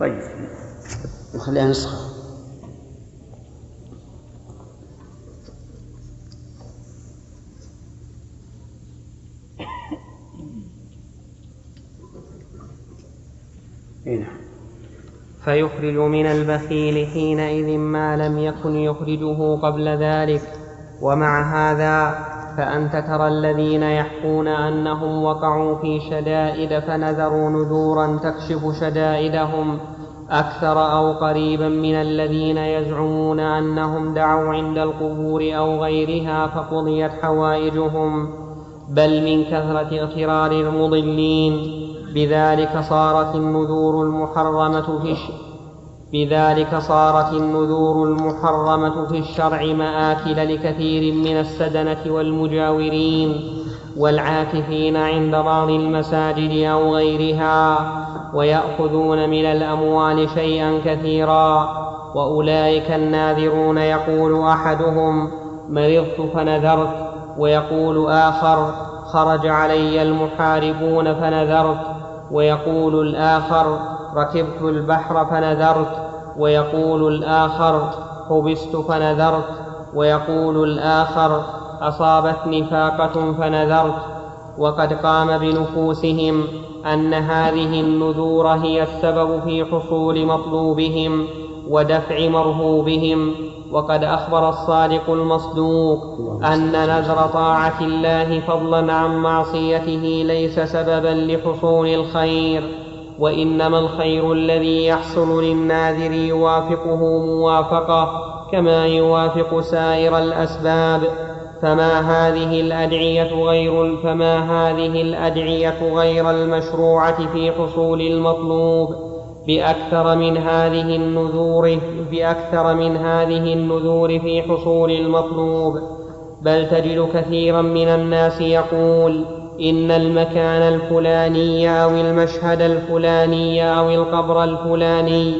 طيب. نخليها نسخة. نعم. فيخرج من البخيل حينئذ ما لم يكن يخرجه قبل ذلك ومع هذا فأنت ترى الذين يحكون أنهم وقعوا في شدائد فنذروا نذورا تكشف شدائدهم أكثر أو قريبا من الذين يزعمون أنهم دعوا عند القبور أو غيرها فقضيت حوائجهم. بل من كثرة اغترار المضلين. بذلك صارت النذور المحرمة في بذلك صارت النذور المحرمة في الشرع مآكل لكثير من السدنة والمجاورين والعاكفين عند بعض المساجد أو غيرها ويأخذون من الأموال شيئا كثيرا وأولئك الناذرون يقول أحدهم مرضت فنذرت ويقول آخر خرج علي المحاربون فنذرت ويقول الآخر ركبت البحر فنذرت ويقول الآخر حبست فنذرت ويقول الآخر أصابتني فاقة فنذرت. وقد قام بنفوسهم أن هذه النذور هي السبب في حصول مطلوبهم ودفع مرهوبهم. وقد أخبر الصادق المصدوق أن نذر طاعة الله فضلا عن معصيته ليس سببا لحصول الخير. وإنما الخير الذي يحصل للناذر يوافقه موافقة كما يوافق سائر الأسباب. فما هذه الأدعية غير فما هذه الأدعية غير المشروعة في حصول المطلوب؟ بأكثر من هذه النذور بأكثر من هذه النذور في حصول المطلوب. بل تجد كثيرا من الناس يقول إن المكان الفلاني أو المشهد الفلاني أو القبر الفلاني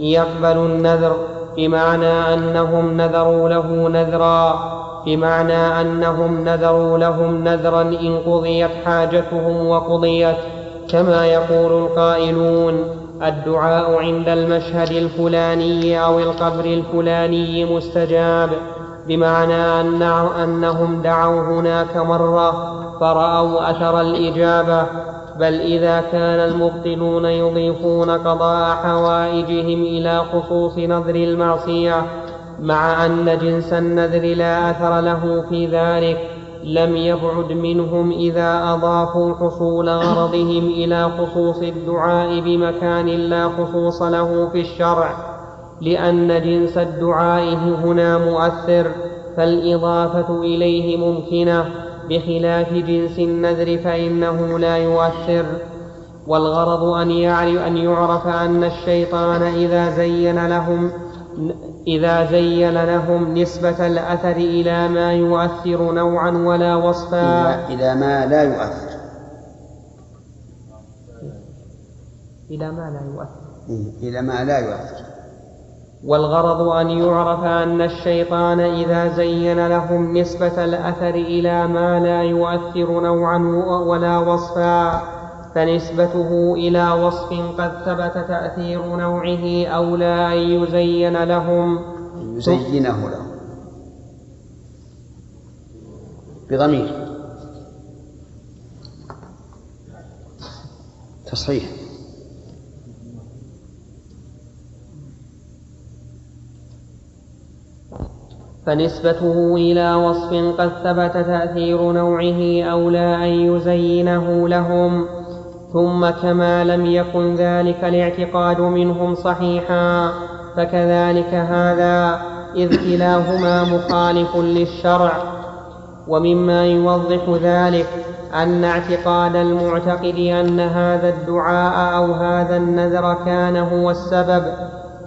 يقبل النذر بمعنى أنهم نذروا له نذرا بمعنى أنهم نذروا لهم نذرا إن قضيت حاجتهم وقضيت. كما يقول القائلون الدعاء عند المشهد الفلاني أو القبر الفلاني مستجاب. بمعنى أن أنهم دعوا هناك مرة فرأوا أثر الإجابة بل إذا كان المبطلون يضيفون قضاء حوائجهم إلى خصوص نذر المعصية مع أن جنس النذر لا أثر له في ذلك لم يبعد منهم إذا أضافوا حصول غرضهم إلى خصوص الدعاء بمكان لا خصوص له في الشرع. لأن جنس الدعاء هنا مؤثر فالإضافة إليه ممكنة بخلاف جنس النذر فإنه لا يؤثر. والغرض أن يعرف أن الشيطان إذا زين لهم إذا زين لهم نسبة الأثر إلى ما يؤثر نوعا ولا وصفا. إلى ما لا يؤثر. إلى ما لا يؤثر. إيه، إلى ما لا يؤثر. والغرض أن يعرف أن الشيطان إذا زين لهم نسبة الأثر إلى ما لا يؤثر نوعا ولا وصفا فنسبته إلى وصف قد ثبت تأثير نوعه أولى أن يزين لهم. يزينه لهم. بضمير. تصحيح. فنسبته إلى وصف قد ثبت تأثير نوعه أولى أن يزينه لهم ثم كما لم يكن ذلك الاعتقاد منهم صحيحا فكذلك هذا إذ كلاهما مخالف للشرع. ومما يوضح ذلك أن اعتقاد المعتقد أن هذا الدعاء أو هذا النذر كان هو السبب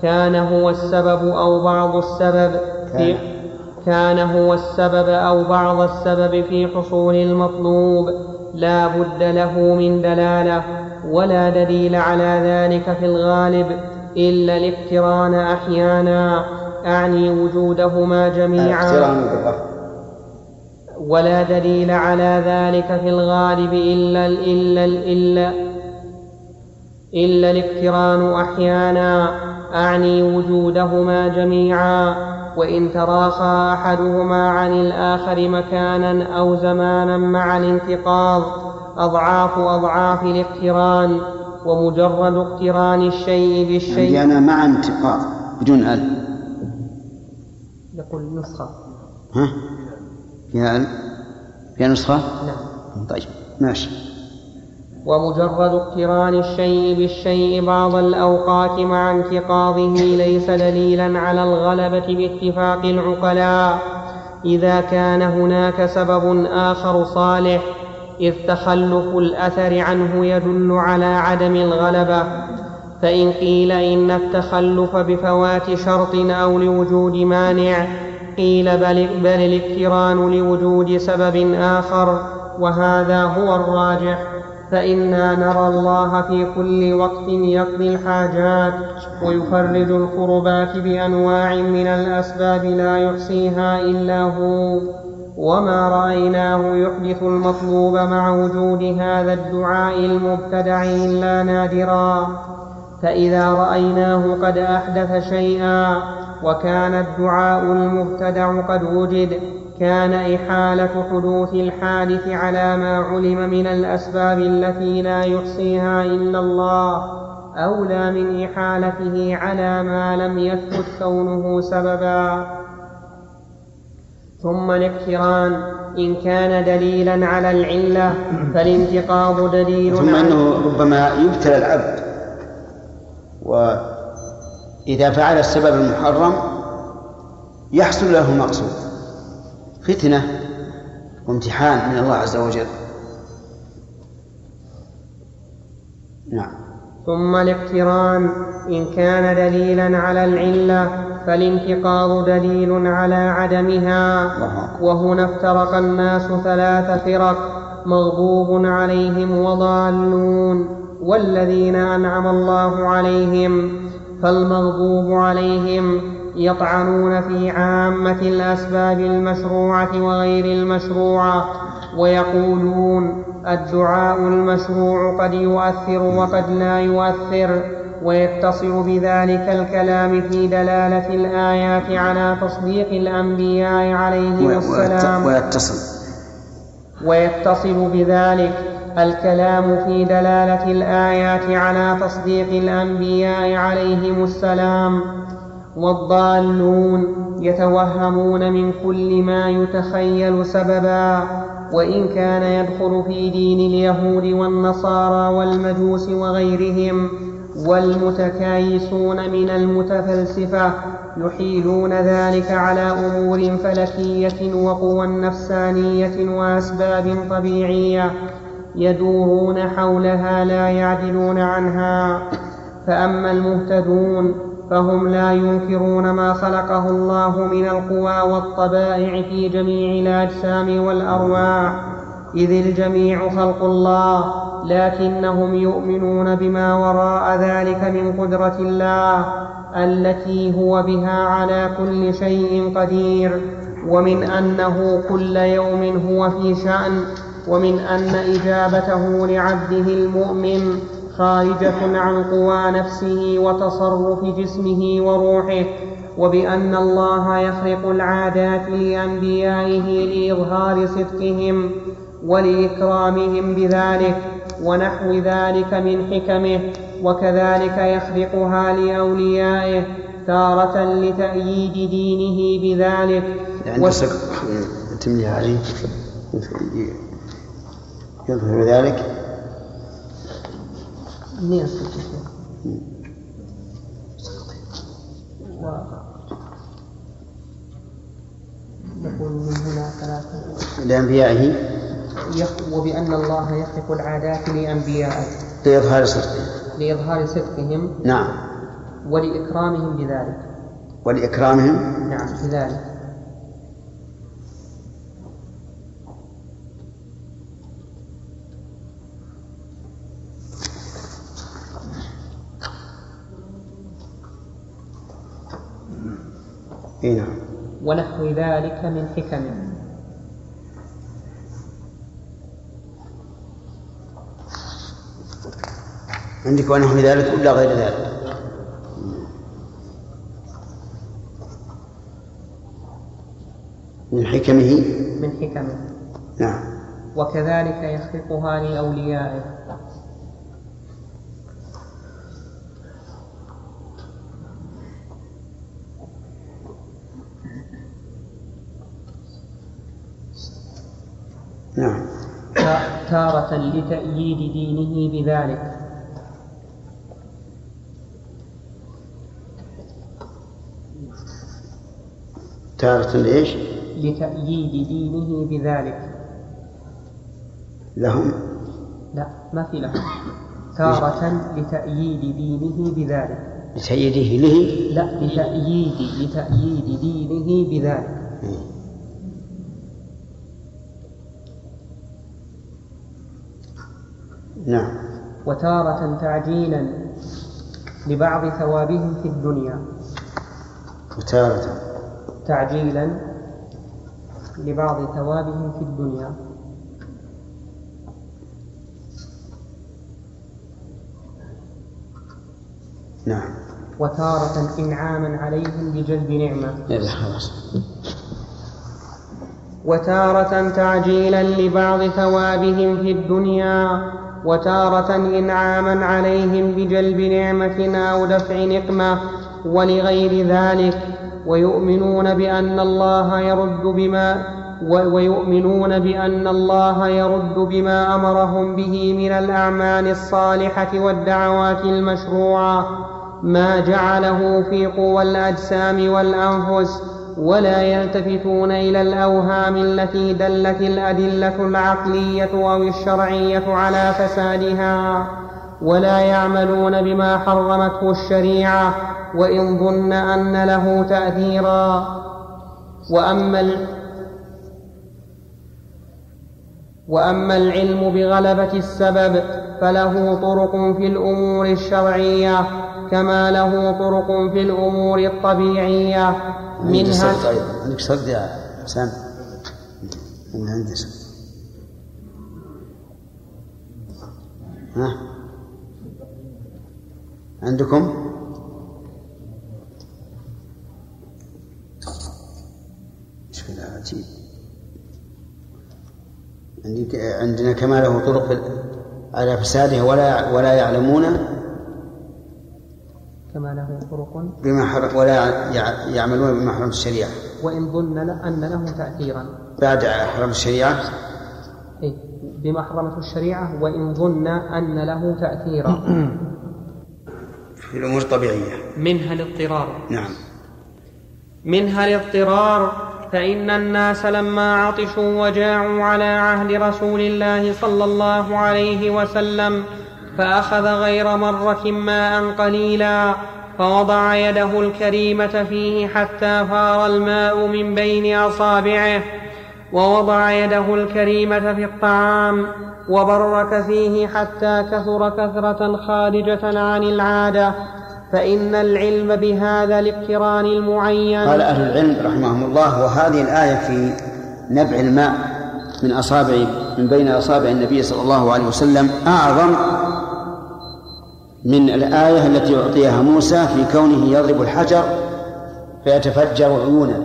كان هو السبب أو بعض السبب في كان هو السبب أو بعض السبب في حصول المطلوب لا بد له من دلالة ولا دليل على ذلك في الغالب إلا الاقتران أحيانا. أعني وجودهما جميعا. ولا دليل على ذلك في الغالب إلا إلا إلا إلا الاقتران أحيانا. أعني وجودهما جميعا. وإن تراخى أحدهما عن الآخر مكانا أو زمانا مع الانتقاض أضعاف أضعاف الاقتران ومجرد اقتران الشيء بالشيء. يعني مع انتقاض بدون أل. يقول نسخة. ها؟ فيها أل؟ فيها نسخة؟ نعم. طيب ماشي. ومجرد اقتران الشيء بالشيء بعض الأوقات مع انتقاضه ليس دليلا على الغلبة باتفاق العقلاء. إذا كان هناك سبب آخر صالح إذ تخلف الأثر عنه يدل على عدم الغلبة. فإن قيل إن التخلف بفوات شرط أو لوجود مانع قيل بل, بل الاقتران لوجود سبب آخر وهذا هو الراجح. فإنا نرى الله في كل وقت يقضي الحاجات ويفرج الكربات بأنواع من الأسباب لا يحصيها إلا هو. وما رأيناه يحدث المطلوب مع وجود هذا الدعاء المبتدع إلا نادرا. فإذا رأيناه قد أحدث شيئا وكان الدعاء المبتدع قد وجد كان إحالة حدوث الحادث على ما علم من الأسباب التي لا يحصيها إلا الله أولى من إحالته على ما لم يثبت كونه سببا. ثم الاقتران إن كان دليلا على العلة فالانتقاض دليل ثم أنه ربما يبتلى العبد. وإذا فعل السبب المحرم يحصل له المقصود فتنة وامتحان من الله عز وجل. نعم. ثم الاقتران إن كان دليلا على العلة فالانتقاض دليل على عدمها. وهنا افترق الناس ثلاث فرق مغضوب عليهم وضالون والذين أنعم الله عليهم فالمغضوب عليهم يطعنون في عامة الأسباب المشروعة وغير المشروعة ويقولون الدعاء المشروع قد يؤثر وقد لا يؤثر ويتصل بذلك الكلام في دلالة الآيات على تصديق الأنبياء عليهم السلام. ويتصل. ويتصل بذلك الكلام في دلالة الآيات على تصديق الأنبياء عليهم السلام. والضالون يتوهمون من كل ما يتخيل سببا وإن كان يدخل في دين اليهود والنصارى والمجوس وغيرهم والمتكايسون من المتفلسفة يحيلون ذلك على أمور فلكية وقوى نفسانية وأسباب طبيعية يدورون حولها لا يعدلون عنها. فأما المهتدون فهم لا ينكرون ما خلقه الله من القوى والطبائع في جميع الأجسام والأرواح. إذ الجميع خلق الله لكنهم يؤمنون بما وراء ذلك من قدرة الله التي هو بها على كل شيء قدير. ومن أنه كل يوم هو في شأن ومن أن إجابته لعبده المؤمن خارجة عن قوى نفسه وتصرف جسمه وروحه وبأن الله يخرق العادات لأنبيائه لإظهار صدقهم ولإكرامهم بذلك ونحو ذلك من حكمه وكذلك يخرقها لأوليائه تارة لتأييد دينه بذلك. يعني تملي عليه يظهر ذلك نقول من هنا ثلاثة. لأنبيائه؟ وبأن الله يخلق العادات لأنبيائه. لإظهار صدقهم لإظهار صدقهم. نعم. ولإكرامهم بذلك. ولإكرامهم؟ نعم بذلك. إي نعم. ونحو ذلك من حكمه عندك ونحو ذلك ولا غير ذلك؟ من حكمه؟ من حكمه. نعم. وكذلك يخلقها لأوليائه. نعم. تارة لتأييد دينه بذلك. تارة لإيش؟ لتأييد دينه بذلك. لهم. لا ما في لهم. تارة لتأييد دينه بذلك. لتأييده له؟ لا لتأييد لتأييد دينه بذلك. نعم. وتارة تعجيلا لبعض ثوابهم في الدنيا. وتارة. تعجيلا لبعض ثوابهم في الدنيا. نعم. وتارة إنعاما عليهم بجلب نعمة. وتارة تعجيلا لبعض ثوابهم في الدنيا. وتارة إنعاما عليهم بجلب نعمة أو دفع نقمة ولغير ذلك ويؤمنون بأن الله يرد بما ويؤمنون بأن الله يرد بما أمرهم به من الأعمال الصالحة والدعوات المشروعة ما جعله في قوى الأجسام والأنفس ولا يلتفتون إلى الأوهام التي دلت الأدلة العقلية أو الشرعية على فسادها ولا يعملون بما حرمته الشريعة وإن ظن أن له تأثيرا. وأما وأما العلم بغلبة السبب فله طرق في الأمور الشرعية. كما له طرق في الأمور الطبيعية. منها عندك صد يا حسن من عندي صد ها؟ عندكم؟ مشكلة عجيب. عندنا كما له طرق على فساده ولا ولا يعلمون كما له طرق. بما حرم ولا يعملون بما حرم الشريعة. وإن ظن أن له تأثيرا. بعد حرم الشريعة؟ إيه بما حرمته الشريعة وإن ظن أن له تأثيرا. في الأمور الطبيعية. منها الاضطرار. نعم. منها الاضطرار فإن الناس لما عطشوا وجاعوا على عهد رسول الله صلى الله عليه وسلم فأخذ غير مرة ماء قليلا فوضع يده الكريمة فيه حتى فار الماء من بين أصابعه ووضع يده الكريمة في الطعام وبرك فيه حتى كثر كثرة خارجة عن العادة. فإن العلم بهذا الاقتران المعين. قال أهل العلم رحمهم الله وهذه الآية في نبع الماء من أصابع من بين أصابع النبي صلى الله عليه وسلم أعظم من الآية التي أعطيها موسى في كونه يضرب الحجر فيتفجر عيونا.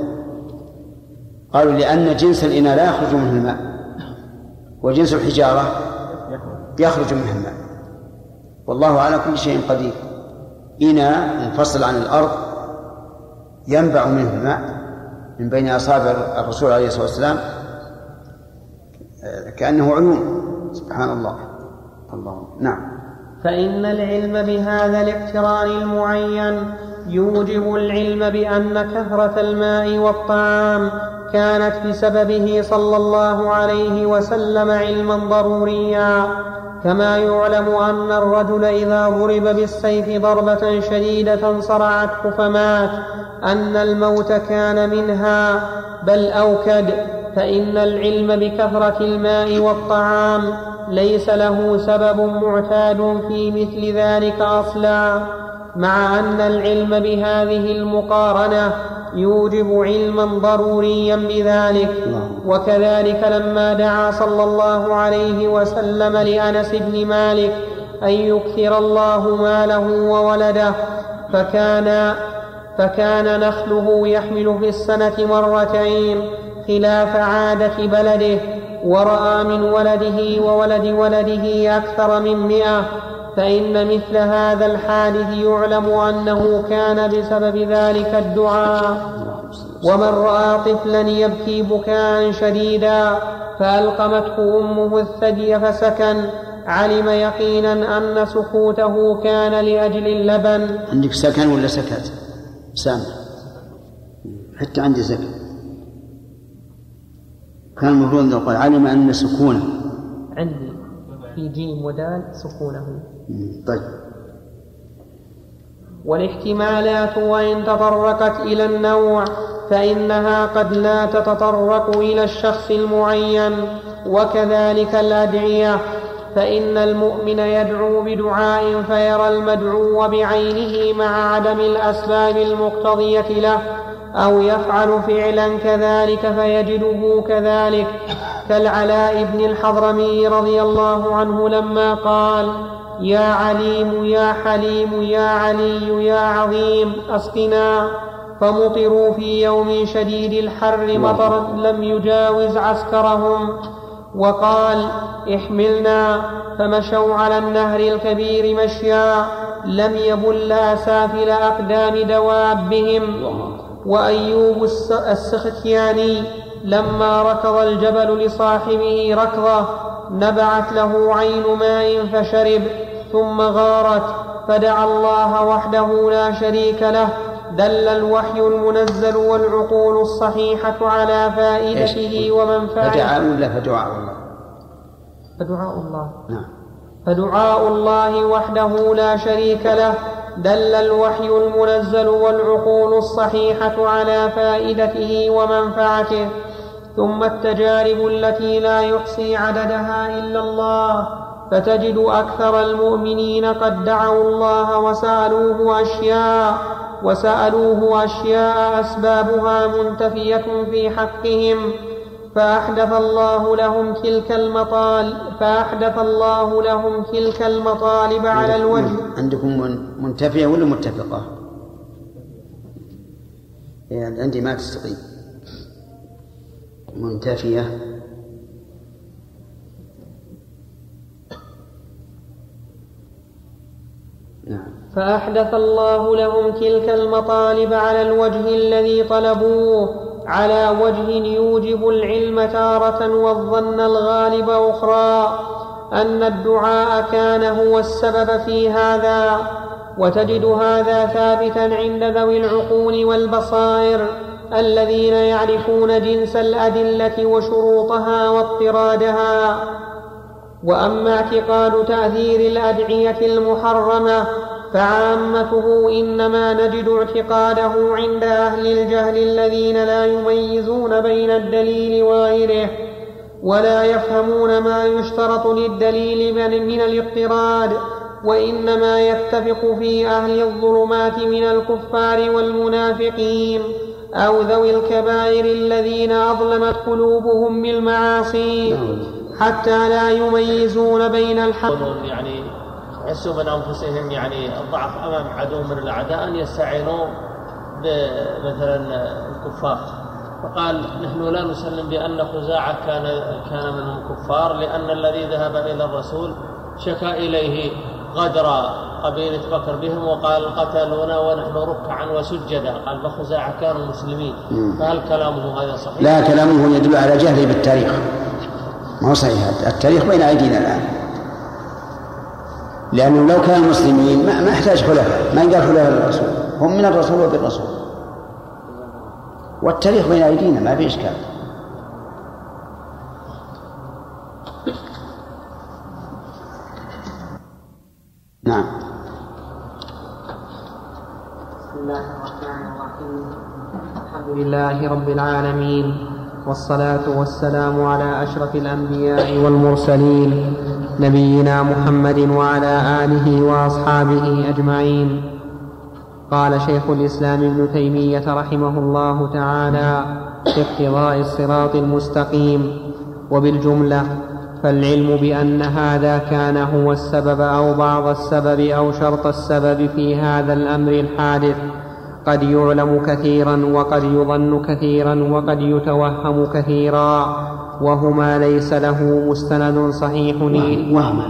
قالوا لأن جنس الإناء لا يخرج منه الماء وجنس الحجارة يخرج منه الماء. والله على كل شيء قدير. إناء منفصل عن الأرض ينبع منه الماء من بين أصابع الرسول عليه الصلاة والسلام كأنه عيون. سبحان الله. الله. نعم. فإن العلم بهذا الاقتران المعين يوجب العلم بأن كثرة الماء والطعام كانت بسببه صلى الله عليه وسلم علما ضروريا. كما يعلم أن الرجل إذا ضرب بالسيف ضربة شديدة صرعته فمات أن الموت كان منها بل أوكد فإن العلم بكثرة الماء والطعام ليس له سبب معتاد في مثل ذلك أصلا مع أن العلم بهذه المقارنة يوجب علما ضروريا بذلك. وكذلك لما دعا صلى الله عليه وسلم لأنس بن مالك أن يكثر الله ماله وولده فكان فكان نخله يحمل في السنة مرتين خلاف عادة بلده. ورأى من ولده وولد ولده أكثر من مئة فإن مثل هذا الحادث يعلم أنه كان بسبب ذلك الدعاء. ومن رأى طفلا يبكي بكاء شديدا فألقمته أمه الثدي فسكن علم يقينا أن سكوته كان لأجل اللبن. عندك سكن ولا سكت؟ سامع حتى عندي سكن. كان المفروض أن يقول علم أن سكونه. عندي في جيم ودال سكونه. طيب. والاحتمالات وإن تطرقت إلى النوع فإنها قد لا تتطرق إلى الشخص المعين. وكذلك الأدعية فإن المؤمن يدعو بدعاء فيرى المدعو بعينه مع عدم الأسباب المقتضية له. أو يفعل فعلا كذلك فيجده كذلك. كالعلاء بن الحضرمي رضي الله عنه لما قال يا عليم يا حليم يا علي يا عظيم أسقنا. فمطروا في يوم شديد الحر مطرا لم يجاوز عسكرهم. وقال احملنا. فمشوا على النهر الكبير مشيا. لم يبل أسافل أقدام دوابهم. وأيوب السختياني لما ركض الجبل لصاحبه ركضة نبعت له عين ماء فشرب ثم غارت فدعا الله وحده لا شريك له. دل الوحي المنزل والعقول الصحيحة على فائدته ومنفعته فدعاء ولا فدعاء الله؟ فدعاء الله. نعم. فدعاء الله وحده لا شريك له. دل الوحي المنزل والعقول الصحيحة على فائدته ومنفعته ثم التجارب التي لا يحصي عددها إلا الله فتجد أكثر المؤمنين قد دعوا الله وسألوه أشياء وسألوه أشياء أسبابها منتفية في حقهم فأحدث الله لهم تلك المطالب فأحدث الله لهم تلك المطالب على الوجه. عندكم منتفية ولا متفقة؟ يعني عندي ما تستقيم. منتفية نعم. فأحدث الله لهم تلك المطالب على الوجه الذي طلبوه. على وجه يوجب العلم تارة والظن الغالب أخرى أن الدعاء كان هو السبب في هذا وتجد هذا ثابتا عند ذوي العقول والبصائر الذين يعرفون جنس الأدلة وشروطها واضطرادها. وأما اعتقاد تأثير الأدعية المحرمة فعامته إنما نجد اعتقاده عند أهل الجهل الذين لا يميزون بين الدليل وغيره ولا يفهمون ما يشترط للدليل من الاضطراد وإنما يتفق في أهل الظلمات من الكفار والمنافقين أو ذوي الكبائر الذين أظلمت قلوبهم بالمعاصي حتى لا يميزون بين الحق. يعني يحسوا من أنفسهم يعني الضعف أمام عدو من الأعداء أن يستعينوا بمثلا الكفار. فقال نحن لا نسلم بأن خزاعة كان كان منهم كفار لأن الذي ذهب إلى الرسول شكا إليه غدر قبيلة بكر بهم وقال قتلونا ونحن ركعا وسجدا. قال فخزاعة كانوا مسلمين. فهل كلامه هذا صحيح؟ لا كلامه يدل على جهله بالتاريخ. ما هو صحيح؟ التاريخ بين أيدينا الآن. لأنه لو كانوا مسلمين ما, ما احتاج خلفاء ما يقال خلفاء الرسول هم من الرسول وبالرسول. والتاريخ بين أيدينا ما في إشكال. نعم. بسم الله الرحمن الرحيم. الحمد لله رب العالمين. والصلاة والسلام على أشرف الأنبياء والمرسلين نبينا محمد وعلى آله وأصحابه أجمعين. قال شيخ الإسلام ابن تيمية رحمه الله تعالى في اقتضاء الصراط المستقيم وبالجملة فالعلم بأن هذا كان هو السبب أو بعض السبب أو شرط السبب في هذا الأمر الحادث. قد يعلم كثيرا وقد يظن كثيرا وقد يتوهم كثيرا وهما ليس له مستند صحيح. وهما.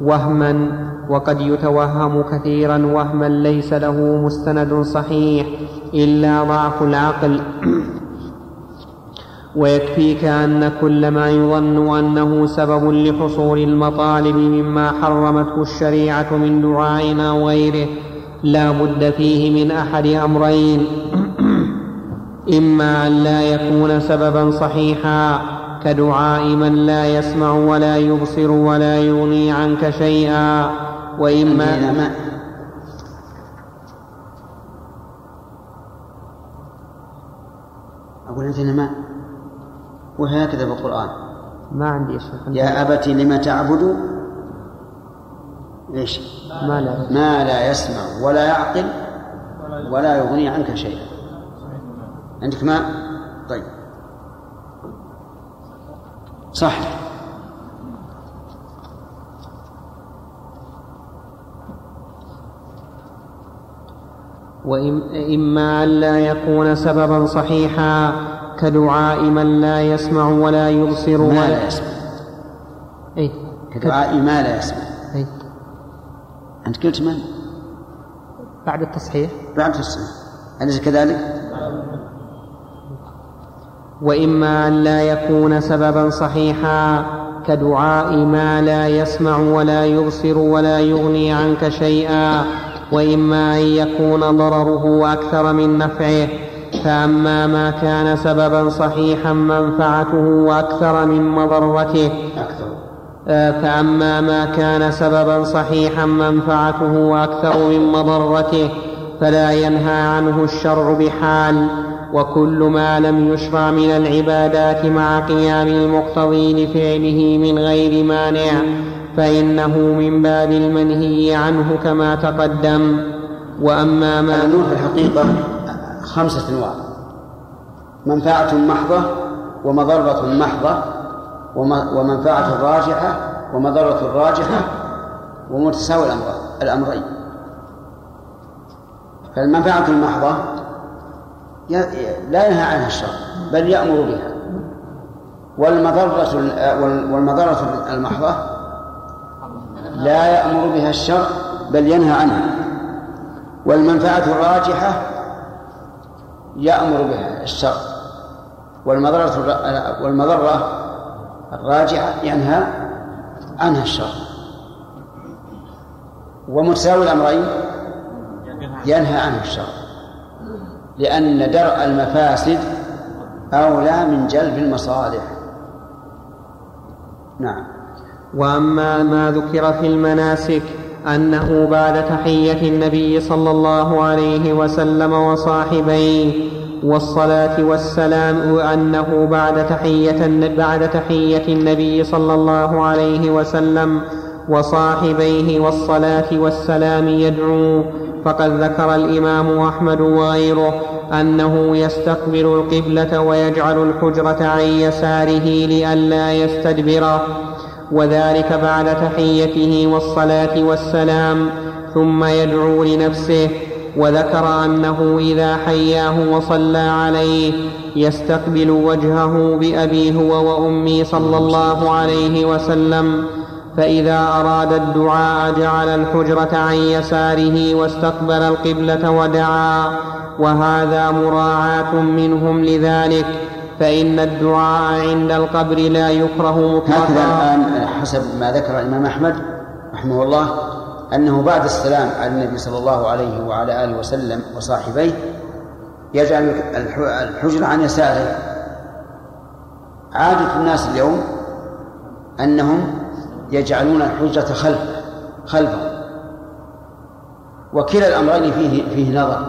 وهما وقد يتوهم كثيرا وهما ليس له مستند صحيح إلا ضعف العقل. ويكفيك أن كل ما يظن أنه سبب لحصول المطالب مما حرمته الشريعة من دعاء أو غيره لا بد فيه من أحد أمرين. إما أن لا يكون سببا صحيحا كدعاء من لا يسمع ولا يبصر ولا يغني عنك شيئا وإما أقول عندنا ما وهكذا في القرآن. ما عندي شيخ. يا أبت لم تعبد إيش؟ ما لا. ما لا يسمع ولا يعقل ولا يغني عنك شيئا. عندك ماء؟ طيب. صح. وإما أن لا يكون سببا صحيحا كدعاء من لا يسمع ولا يبصر ما ولا لا يسمع. أي كدعاء ما لا يسمع. أي أنت قلت من؟ بعد التصحيح. بعد السنة أليس كذلك؟ وإما أن لا يكون سببا صحيحا كدعاء ما لا يسمع ولا يبصر ولا يغني عنك شيئا وإما أن يكون ضرره أكثر من نفعه. فأما ما كان سببا صحيحا منفعته أكثر من مضرته. أكثر. فأما ما كان سببا صحيحا منفعته أكثر من مضرته فلا ينهى عنه الشرع بحال. وكل ما لم يشرع من العبادات مع قيام المقتضي لفعله من غير مانع فإنه من باب المنهي عنه كما تقدم. وأما ما النور في الحقيقة خمسة أنواع. منفعة محضة ومضرة محضة. ومنفعة راجحة ومضرة راجحة ومتساوي الأمر- الأمرين. فالمنفعة المحضة لا ينهى عنها الشرع بل يأمر بها. والمضرة ال- وال- والمضرة المحضة لا يأمر بها الشرع بل ينهى عنها. والمنفعة الراجحة يأمر بها الشرع. والمضرة والمضرة الراجحة ينهى عنها الشرع. ومتساوي الأمرين ينهى عنه الشرع. لأن درء المفاسد أولى من جلب المصالح. نعم. وأما ما ذكر في المناسك أنه بعد تحية النبي صلى الله عليه وسلم وصاحبيه والصلاة والسلام أنه بعد تحية بعد تحية النبي صلى الله عليه وسلم وصاحبيه والصلاة والسلام يدعو فقد ذكر الإمام أحمد وغيره أنه يستقبل القبلة ويجعل الحجرة عن يساره لئلا يستدبره وذلك بعد تحيته والصلاة والسلام ثم يدعو لنفسه وذكر أنه إذا حياه وصلى عليه يستقبل وجهه بأبي هو وأمي صلى الله عليه وسلم فإذا أراد الدعاء جعل الحجرة عن يساره واستقبل القبلة ودعا وهذا مراعاة منهم لذلك فإن الدعاء عند القبر لا يكره هكذا مطلقا الآن حسب ما ذكر الإمام أحمد رحمه الله أنه بعد السلام على النبي صلى الله عليه وعلى آله وسلم وصاحبيه يجعل الح- الحجر عن يساره. عادة الناس اليوم أنهم يجعلون الحجرة خلف خلفه وكلا الأمرين فيه فيه نظر.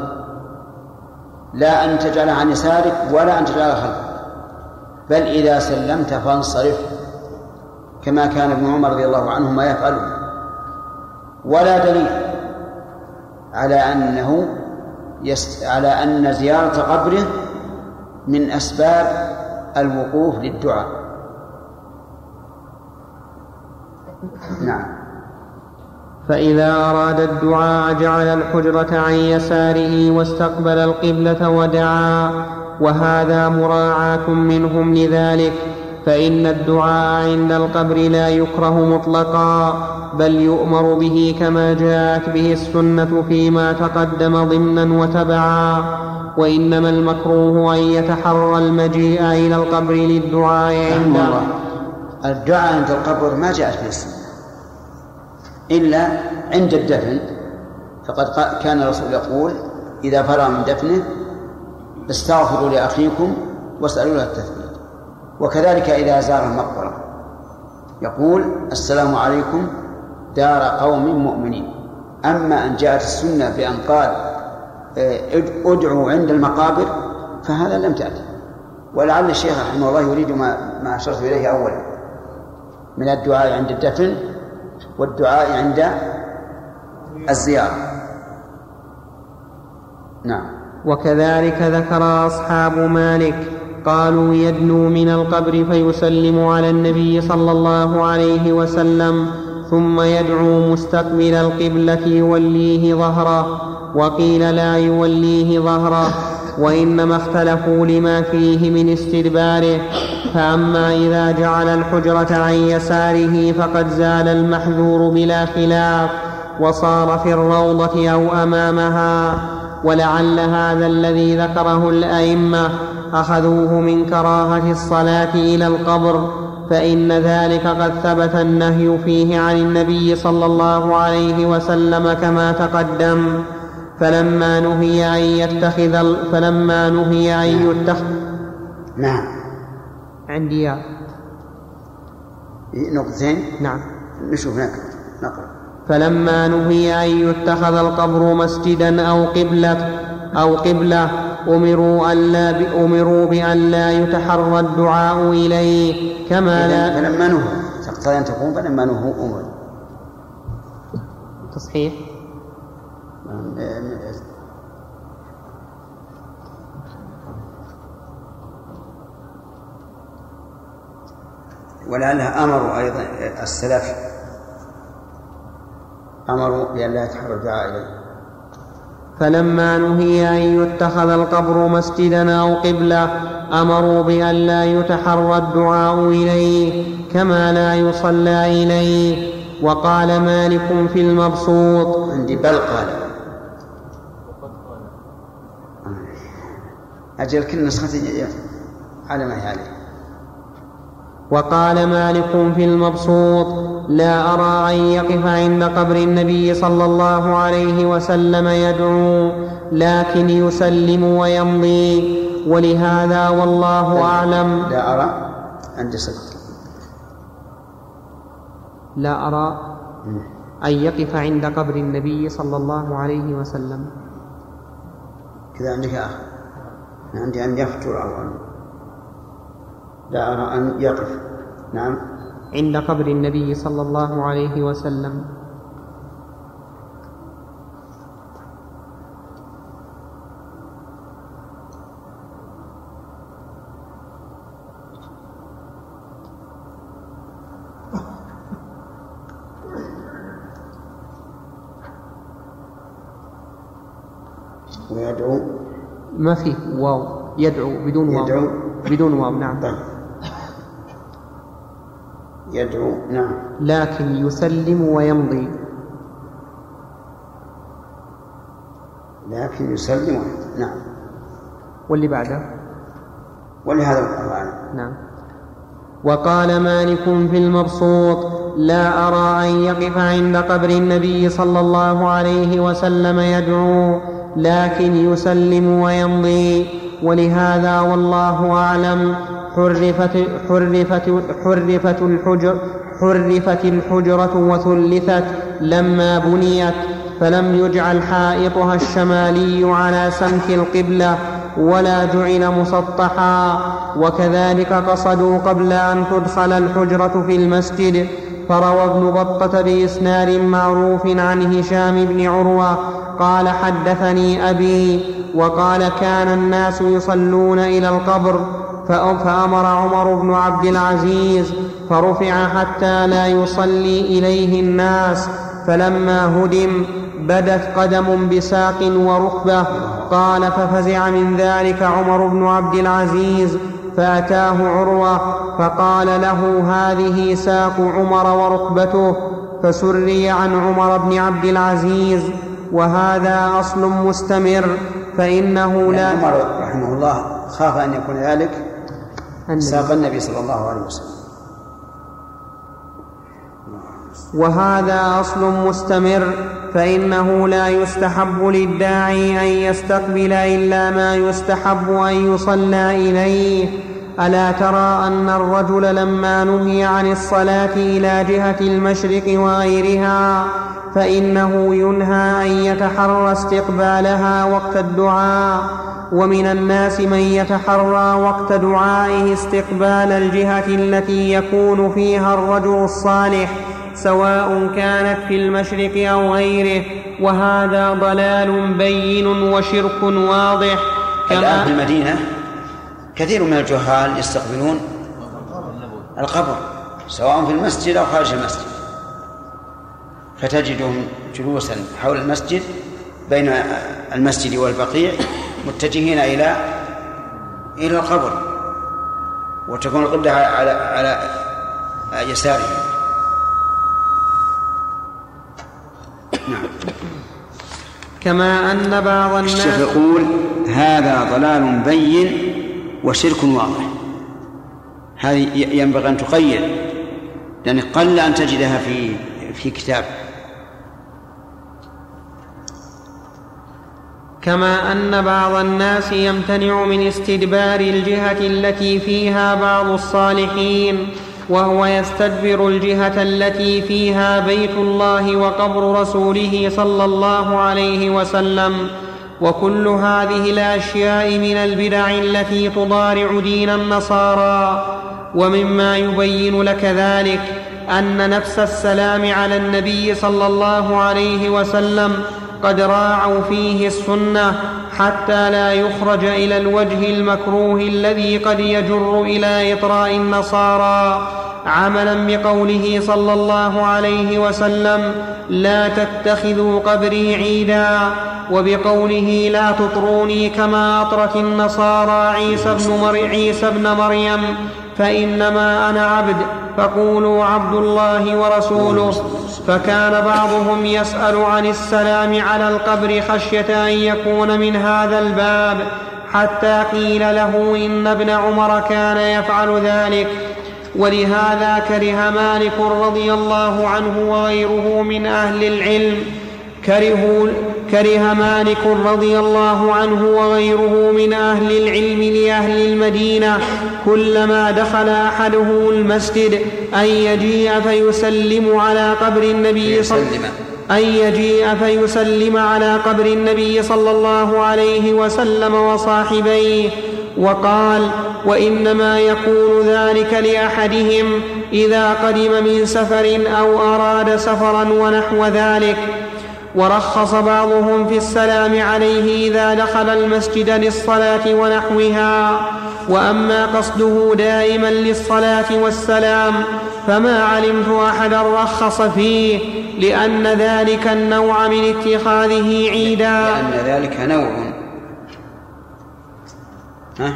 لا أن تجعلها عن يسارك ولا أن تجعلها خلفك. بل إذا سلمت فانصرف كما كان ابن عمر رضي الله عنهما يفعله. ولا دليل على أنه يست... على أن زيارة قبره من أسباب الوقوف للدعاء. نعم. فإذا أراد الدعاء جعل الحجرة عن يساره واستقبل القبلة ودعا وهذا مراعاة منهم لذلك فإن الدعاء عند القبر لا يكره مطلقا بل يؤمر به كما جاءت به السنة فيما تقدم ضمنا وتبعا. وإنما المكروه أن يتحرى المجيء إلى القبر للدعاء عنده الدعاء عند القبر ما جاءت به السنة. إلا عند الدفن. فقد كان الرسول يقول إذا فرغ من دفنه استغفروا لأخيكم واسألوا له التثبيت. وكذلك إذا زار المقبرة. يقول السلام عليكم دار قوم مؤمنين. أما أن جاءت السنة بأن قال آه، ادعوا عند المقابر فهذا لم تأتي. ولعل الشيخ رحمه الله يريد ما ما أشرت إليه أولا. من الدعاء عند الدفن والدعاء عند الزيارة. نعم. وكذلك ذكر أصحاب مالك قالوا يدنو من القبر فيسلم على النبي صلى الله عليه وسلم ثم يدعو مستقبل القبلة يوليه ظهره وقيل لا يوليه ظهره وإنما اختلفوا لما فيه من استدباره. فأما إذا جعل الحجرة عن يساره فقد زال المحذور بلا خلاف وصار في الروضة أو أمامها ولعل هذا الذي ذكره الأئمة أخذوه من كراهة الصلاة إلى القبر فإن ذلك قد ثبت النهي فيه عن النبي صلى الله عليه وسلم كما تقدم. فلما نهي أن يتخذ فلما نهي أن يتخذ نعم. عندي يا نقطتين نعم. نشوف نقرأ. فلما نهي أن يتخذ القبر مسجدا أو قبلة أو قبلة أمروا ألا أمروا بأن لا يتحرى الدعاء إليه. كما لا فلما نهوا تقتضي أن تكون فلما نهوا أمر تصحيح. ولعلها أمروا أيضا السلف. أمروا بأن لا يتحرى الدعاء إليه. فلما نهي أن يتخذ القبر مسجدا أو قبلة أمروا بأن لا يتحرى الدعاء إليه كما لا يصلى إليه. وقال مالك في المبسوط عندي بل قال. أجل كل نسخة على ما هي عليه. وقال مالك في المبسوط لا أرى أن يقف عند قبر النبي صلى الله عليه وسلم يدعو لكن يسلم ويمضي. ولهذا والله أعلم. لا أرى عند صدق لا أرى أن يقف عند قبر النبي صلى الله عليه وسلم. كذا عندك آخر. عندي أن يفجر أو أن لا أرى أن يقف. نعم. عند قبر النبي صلى الله عليه وسلم. ويدعو. ما فيه واو. يدعو بدون واو. يدعو. بدون واو. نعم. طيب. يدعو نعم. لكن يسلم ويمضي. لكن يسلم ويمضي نعم. واللي بعده؟ ولهذا الله نعم. وقال مالك في المبسوط لا أرى أن يقف عند قبر النبي صلى الله عليه وسلم يدعو. لكن يسلم ويمضي. ولهذا والله أعلم. حرفت حرفت حرفت الحجر حرفت الحجرة وثلثت. لما بنيت فلم يجعل حائطها الشمالي على سمك القبلة ولا جعل مسطحا. وكذلك قصدوا قبل أن تدخل الحجرة في المسجد فروى ابن بطة بإسناد معروف عن هشام بن عروة قال حدثني أبي وقال كان الناس يصلون إلى القبر فأمر عمر بن عبد العزيز فرفع حتى لا يصلي إليه الناس فلما هدم بدت قدم بساق وركبة قال ففزع من ذلك عمر بن عبد العزيز فأتاه عروة فقال له هذه ساق عمر وركبته فسري عن عمر بن عبد العزيز وهذا أصل مستمر فإنه لا عمر رحمه الله خاف أن يكون ذلك ساق النبي صلى الله عليه وسلم. وهذا أصل مستمر فإنه لا يستحب للداعي أن يستقبل إلا ما يستحب أن يصلى إليه. ألا ترى أن الرجل لما نهي عن الصلاة إلى جهة المشرق وغيرها فإنه ينهى أن يتحرى استقبالها وقت الدعاء ومن الناس من يتحرى وقت دعائه استقبال الجهة التي يكون فيها الرجل الصالح سواء كانت في المشرق أو غيره. وهذا ضلال بين وشرك واضح. كما الآن في المدينة كثير من الجهال يستقبلون القبر سواء في المسجد أو خارج المسجد. فتجدهم جلوسا حول المسجد بين المسجد والبقيع متجهين إلى إلى القبر وتكون القبلة على على يسارهم نعم. كما أن بعض الناس الشيخ يقول هذا ضلال بين وشرك واضح. هذه ينبغي أن تقيد لأن قل أن تجدها في في كتاب. كما أن بعض الناس يمتنع من استدبار الجهة التي فيها بعض الصالحين وهو يستدبر الجهة التي فيها بيت الله وقبر رسوله صلى الله عليه وسلم. وكل هذه الأشياء من البدع التي تضارع دين النصارى. ومما يبين لك ذلك أن نفس السلام على النبي صلى الله عليه وسلم قد راعوا فيه السنة حتى لا يخرج إلى الوجه المكروه الذي قد يجر إلى إطراء النصارى. عملا بقوله صلى الله عليه وسلم لا تتخذوا قبري عيدا وبقوله لا تطروني كما أطرت النصارى عيسى بن, عيسى مريم فإنما أنا عبد فقولوا عبد الله ورسوله. فكان بعضهم يسأل عن السلام على القبر خشية أن يكون من هذا الباب حتى قيل له إن ابن عمر كان يفعل ذلك. ولهذا كره مالك رضي الله عنه وغيره من أهل العلم. كرهوا كره مالك رضي الله عنه وغيره من أهل العلم لأهل المدينة. كلما دخل أحدهم المسجد أن يجيء فيسلم على قبر النبي صلى أن يجيء فيسلم على قبر النبي صلى الله عليه وسلم وصاحبيه وقال وإنما يكون ذلك لأحدهم إذا قدم من سفر أو أراد سفرا ونحو ذلك. ورخص بعضهم في السلام عليه إذا دخل المسجد للصلاة ونحوها. وأما قصده دائما للصلاة والسلام فما علمت أحدا رخص فيه لأن ذلك النوع من اتخاذه عيدا. لأن ذلك نوع. ها؟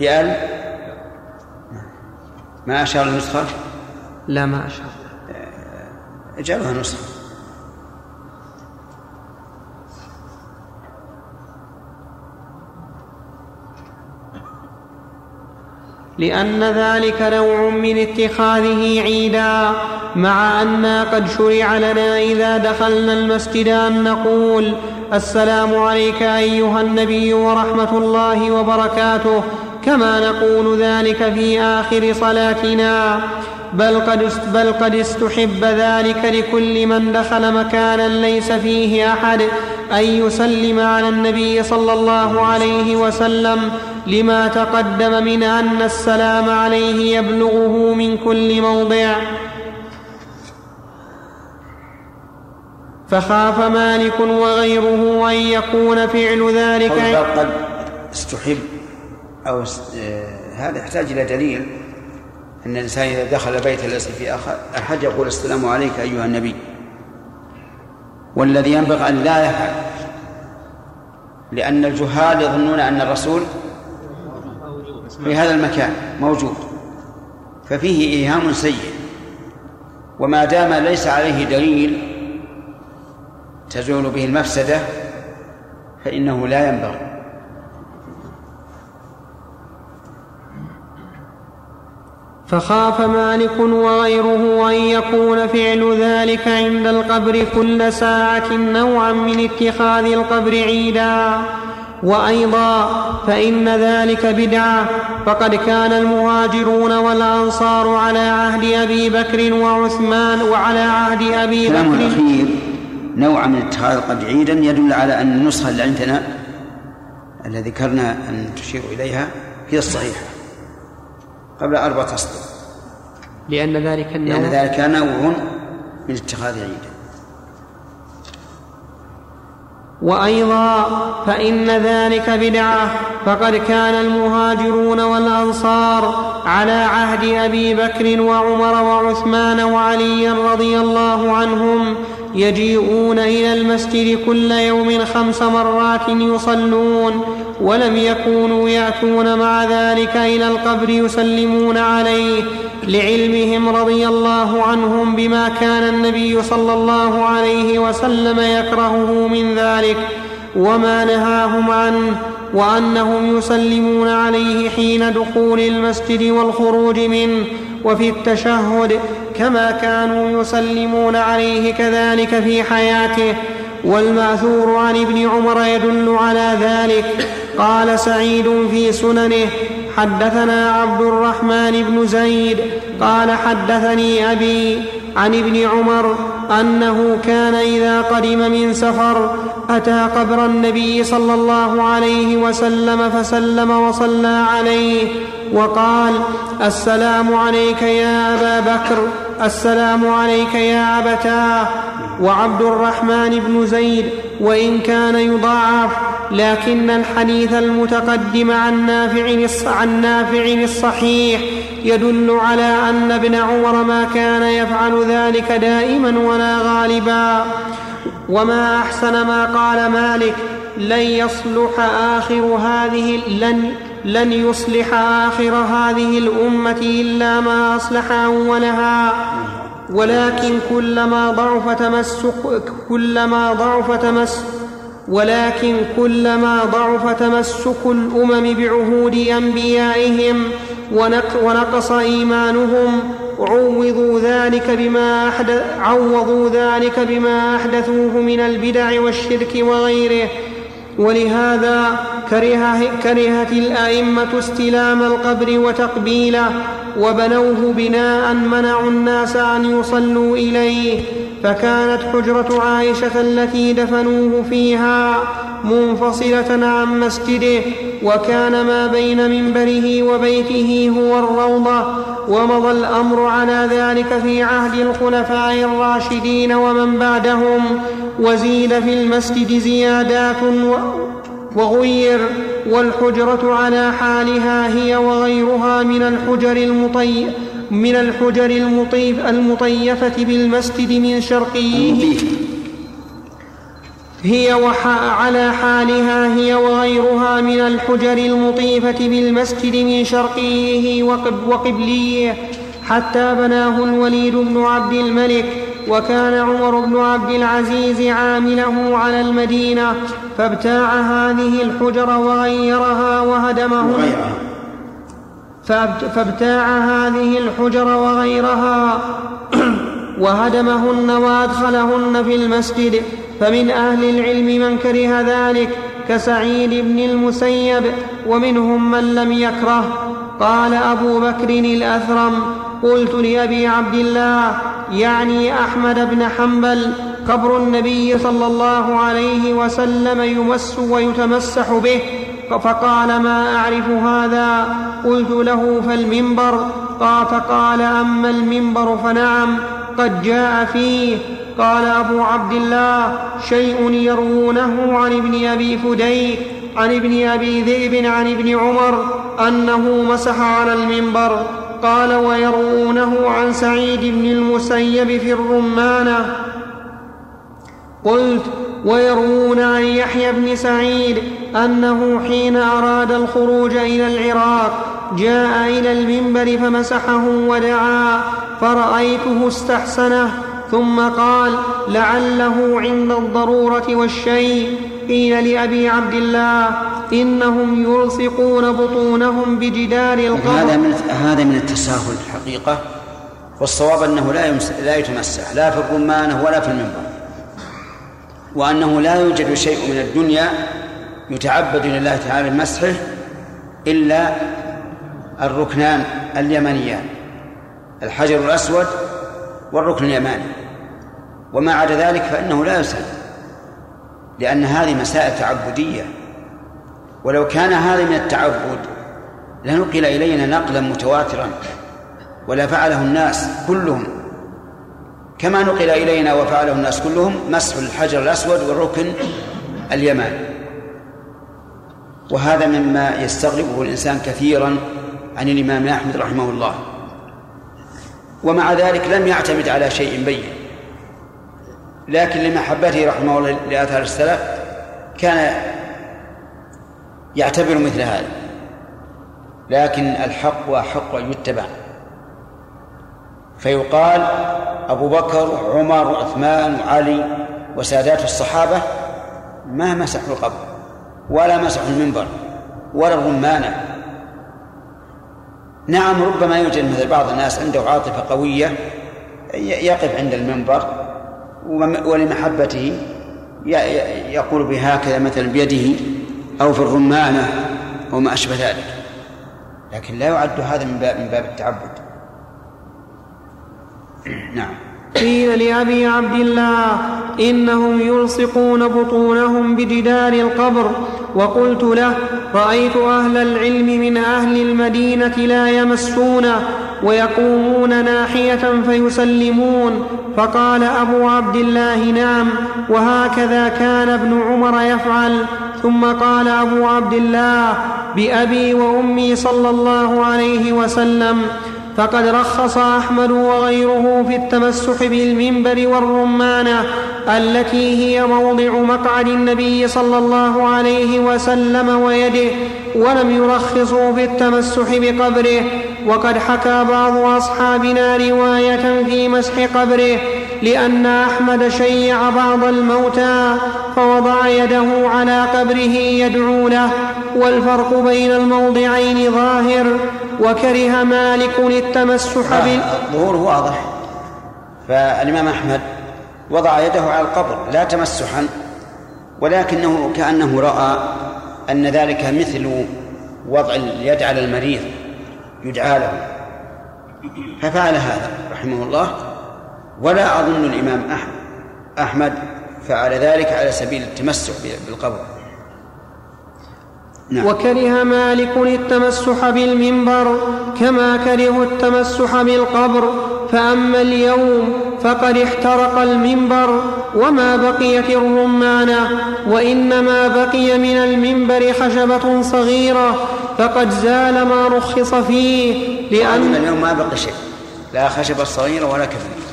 بأل ما أشار النسخة؟ لا ما أشار. اجعلها نسخة. لأن ذلك نوع من اتخاذه عيدا مع أنا قد شرع لنا إذا دخلنا المسجد أن نقول السلام عليك أيها النبي ورحمة الله وبركاته كما نقول ذلك في آخر صلاتنا. بل قد بل قد استحب ذلك لكل من دخل مكانا ليس فيه أحد أن يسلم على النبي صلى الله عليه وسلم. لما تقدم من أن السلام عليه يبلغه من كل موضع. فخاف مالك وغيره أن يكون فعل ذلك. قد استحب أو آه، هذا يحتاج إلى دليل. أن الإنسان إذا دخل بيت ليس في أحد يقول السلام عليك أيها النبي. والذي ينبغي أن لا يفعل لأن الجهال يظنون أن الرسول في هذا المكان موجود. ففيه إيهام سيء. وما دام ليس عليه دليل تزول به المفسدة فإنه لا ينبغي. فخاف مالك وغيره أن يكون فعل ذلك عند القبر كل ساعة نوعا من اتخاذ القبر عيدا. وأيضا فإن ذلك بدعة فقد كان المهاجرون والأنصار على عهد أبي بكر وعثمان وعلى عهد أبي بكر. الأخير. نوع من اتخاذ القبر عيدا يدل على أن النسخة اللي عندنا الذي ذكرنا أن تشير إليها هي الصحيحة قبل أربعة أسطر. لأن ذلك النوع لأن ذلك نوع من اتخاذ عيدا. وأيضا فإن ذلك بدعة فقد كان المهاجرون والأنصار على عهد أبي بكر وعمر وعثمان وعلي رضي الله عنهم يجيئون إلى المسجد كل يوم خمس مرات يصلون. ولم يكونوا يأتون مع ذلك إلى القبر يسلمون عليه لعلمهم رضي الله عنهم بما كان النبي صلى الله عليه وسلم يكرهه من ذلك وما نهاهم عنه وأنهم يسلمون عليه حين دخول المسجد والخروج منه وفي التشهد كما كانوا يسلمون عليه كذلك في حياته والماثور عن ابن عمر يدل على ذلك قال سعيد في سننه حدثنا عبد الرحمن بن زيد قال حدثني أبي عن ابن عمر أنه كان إذا قدم من سفر أتى قبر النبي صلى الله عليه وسلم فسلم وصلى عليه وقال السلام عليك يا أبا بكر السلام عليك يا أبتاه وعبد الرحمن بن زيد وإن كان يضاعف لكن الحديث المتقدم عن نافع عن نافع الصحيح يدل على أن ابن عمر ما كان يفعل ذلك دائما ولا غالبا. وما أحسن ما قال مالك لن يصلح آخر هذه لن لن يصلح آخر هذه الأمة إلا ما أصلح أولها ولكن كلما ضعف تمسك كلما ضعف تمسك ولكن كلما ضعف تمسك الأمم بعهود أنبيائهم ونقص إيمانهم عوضوا ذلك بما أحدث عوضوا ذلك بما أحدثوه من البدع والشرك وغيره. ولهذا كره كرهت الأئمة استلام القبر وتقبيله وبنوه بناء منعوا الناس أن يصلوا إليه. فكانت حجرة عائشة التي دفنوه فيها منفصلة عن مسجده وكان ما بين منبره وبيته هو الروضة ومضى الأمر على ذلك في عهد الخلفاء الراشدين ومن بعدهم وزيد في المسجد زيادات وغير والحجرة على حالها هي وغيرها من الحجر المطي من الحجر المطيف المطيفة بالمسجد من شرقيه هي على حالها هي وغيرها من الحجر المطيفة بالمسجد من شرقيه وقبليه حتى بناه الوليد بن عبد الملك وكان عمر بن عبد العزيز عامله على المدينة فابتاع هذه الحجر وغيرها وهدمهن فابتاع هذه الحجر وغيرها وهدمهن وأدخلهن في المسجد فمن أهل العلم من كره ذلك كسعيد بن المسيب ومنهم من لم يكره. قال أبو بكر الأثرم قلت لأبي عبد الله يعني أحمد بن حنبل قبر النبي صلى الله عليه وسلم يمس ويتمسح به. فقال ما أعرف هذا؟ قلت له فالمنبر. فقال أما المنبر فنعم قد جاء فيه. قال أبو عبد الله شيء يروونه عن ابن أبي فديك عن ابن أبي ذئب عن ابن عمر أنه مسح على المنبر. قال ويروونه عن سعيد بن المسيب في الرمانة. قلت ويروون عن يحيى بن سعيد أنه حين أراد الخروج إلى العراق جاء إلى المنبر فمسحه ودعا فرأيته استحسنه ثم قال لعله عند الضرورة والشيء. قيل لأبي عبد الله إنهم يلصقون بطونهم بجدار القبر. هذا من هذا من التساهل الحقيقة والصواب أنه لا لا يتمسح لا في الرمانة ولا في المنبر. وأنه لا يوجد شيء من الدنيا يتعبد لله تعالى بمسحه إلا الركنان اليمنيان الحجر الأسود والركن اليماني. وما عدا ذلك فإنه لا يسأل لأن هذه مسائل تعبدية. ولو كان هذا من التعبد لنقل إلينا نقلا متواترا ولا فعله الناس كلهم كما نقل إلينا وفعله الناس كلهم مسح الحجر الأسود والركن اليماني. وهذا مما يستغربه الإنسان كثيرا عن الإمام أحمد رحمه الله. ومع ذلك لم يعتمد على شيء بين. لكن لمحبته رحمه الله لآثار السلف كان يعتبر مثل هذا. لكن الحق أحق أن يتبع. فيقال أبو بكر وعمر وعثمان وعلي وسادات الصحابة ما مسحوا القبر ولا مسحوا المنبر ولا الرمانة. نعم ربما يوجد مثل بعض الناس عنده عاطفة قوية يقف عند المنبر ولمحبته يقول بهكذا مثلا بيده أو في الرمانة أو ما أشبه ذلك. لكن لا يعد هذا من باب من باب التعبد. نعم. قيل لأبي عبد الله إنهم يلصقون بطونهم بجدار القبر. وقلت له رأيت أهل العلم من أهل المدينة لا يمسونه ويقومون ناحية فيسلمون. فقال أبو عبد الله نعم وهكذا كان ابن عمر يفعل. ثم قال أبو عبد الله بأبي وأمي صلى الله عليه وسلم فقد رخص أحمد وغيره في التمسح بالمنبر والرمانة التي هي موضع مقعد النبي صلى الله عليه وسلم ويده ولم يرخصوا في التمسح بقبره. وقد حكى بعض اصحابنا رواية في مسح قبره لأن أحمد شيع بعض الموتى فوضع يده على قبره يدعو له والفرق بين الموضعين ظاهر. وكره مالك التمسح بال الظهور واضح. فالإمام أحمد وضع يده على القبر لا تمسحا ولكنه كأنه رأى أن ذلك مثل وضع اليد على المريض يدعى له. ففعل هذا رحمه الله. ولا أظن الإمام أحمد فعل ذلك على سبيل التمسح بالقبر. نعم. وكره مالك التمسح بالمنبر كما كرهوا التمسح بالقبر فأما اليوم فقد احترق المنبر وما بقيت الرمانة وإنما بقي من المنبر خشبة صغيرة فقد زال ما رخص فيه لأن اليوم ما بقي شيء لا خشبة صغيرة ولا نعم.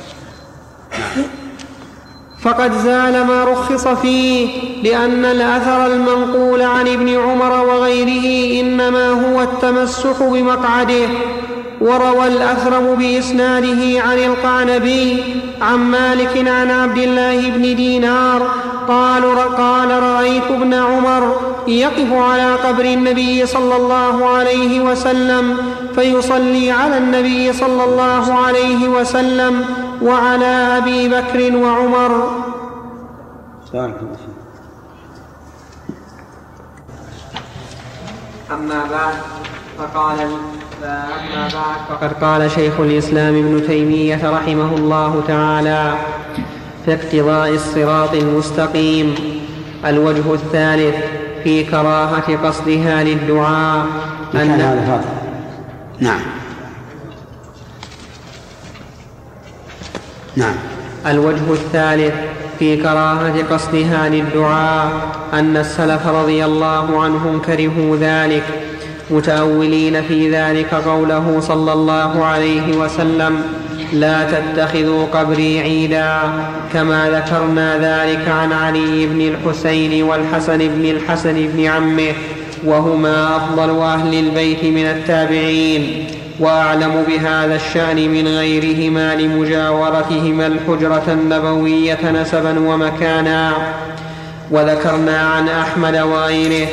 فقد زال ما رخص فيه لأن الأثر المنقول عن ابن عمر وغيره إنما هو التمسح بمقعده وروى الاثرم بإسناده عن القعنبي عن مالك عن عبد الله بن دينار قال قال رأيت ابن عمر يقف على قبر النبي صلى الله عليه وسلم فيصلي على النبي صلى الله عليه وسلم وعلى أبي بكر وعمر. أما بعد فقال أما بعد فقد قال شيخ الإسلام ابن تيمية رحمه الله تعالى في اقتضاء الصراط المستقيم الوجه الثالث في كراهة قصدها للدعاء. أن نعم. نعم. الوجه الثالث في كراهة قصدها للدعاء أن السلف رضي الله عنهم كرهوا ذلك متأولين في ذلك قوله صلى الله عليه وسلم لا تتخذوا قبري عيدا كما ذكرنا ذلك عن علي بن الحسين والحسن بن الحسن بن عمه وهما أفضل أهل البيت من التابعين. وأعلم بهذا الشأن من غيرهما لمجاورتهما الحجرة النبوية نسبا ومكانا. وذكرنا عن أحمد وغيره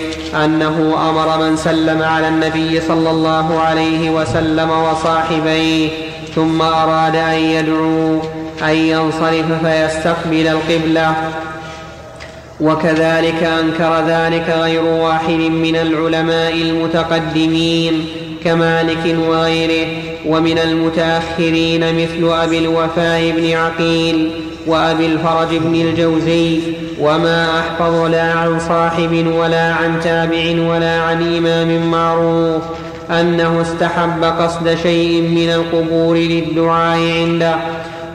أنه أمر من سلم على النبي صلى الله عليه وسلم وصاحبيه ثم أراد أن يدعو أن ينصرف فيستقبل القبلة. وكذلك أنكر ذلك غير واحد من العلماء المتقدمين. كمالك وغيره ومن المتأخرين مثل أبي الوفاء بن عقيل وأبي الفرج بن الجوزي وما أحفظ لا عن صاحب ولا عن تابع ولا عن إمام معروف أنه استحب قصد شيء من القبور للدعاء عنده.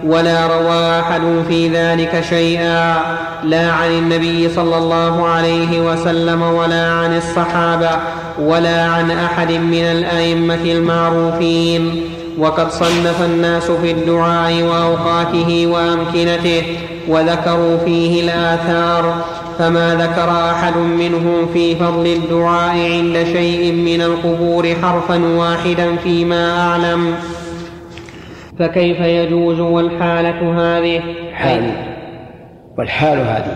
ولا روى أحد في ذلك شيئا. لا عن النبي صلى الله عليه وسلم ولا عن الصحابة ولا عن أحد من الأئمة المعروفين. وقد صنف الناس في الدعاء وأوقاته وأمكنته وذكروا فيه الآثار. فما ذكر أحد منهم في فضل الدعاء عند شيء من القبور حرفا واحدا فيما أعلم. فكيف يجوز والحالة هذه؟ حال. والحال هذه.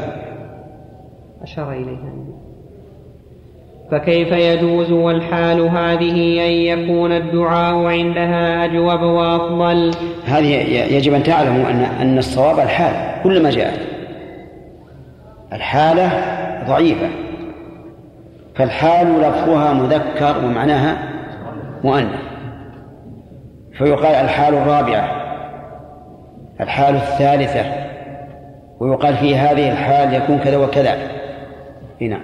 أشار إليها فكيف يجوز والحال هذه أن يكون الدعاء عندها أجوب وأفضل؟ هذه يجب أن تعلموا أن أن الصواب الحال كلما جاءت. الحالة ضعيفة. فالحال لفظها مذكر ومعناها مؤنث. فيقال الحال الرابعة الحال الثالثة ويقال في هذه الحال يكون كذا وكذا. نعم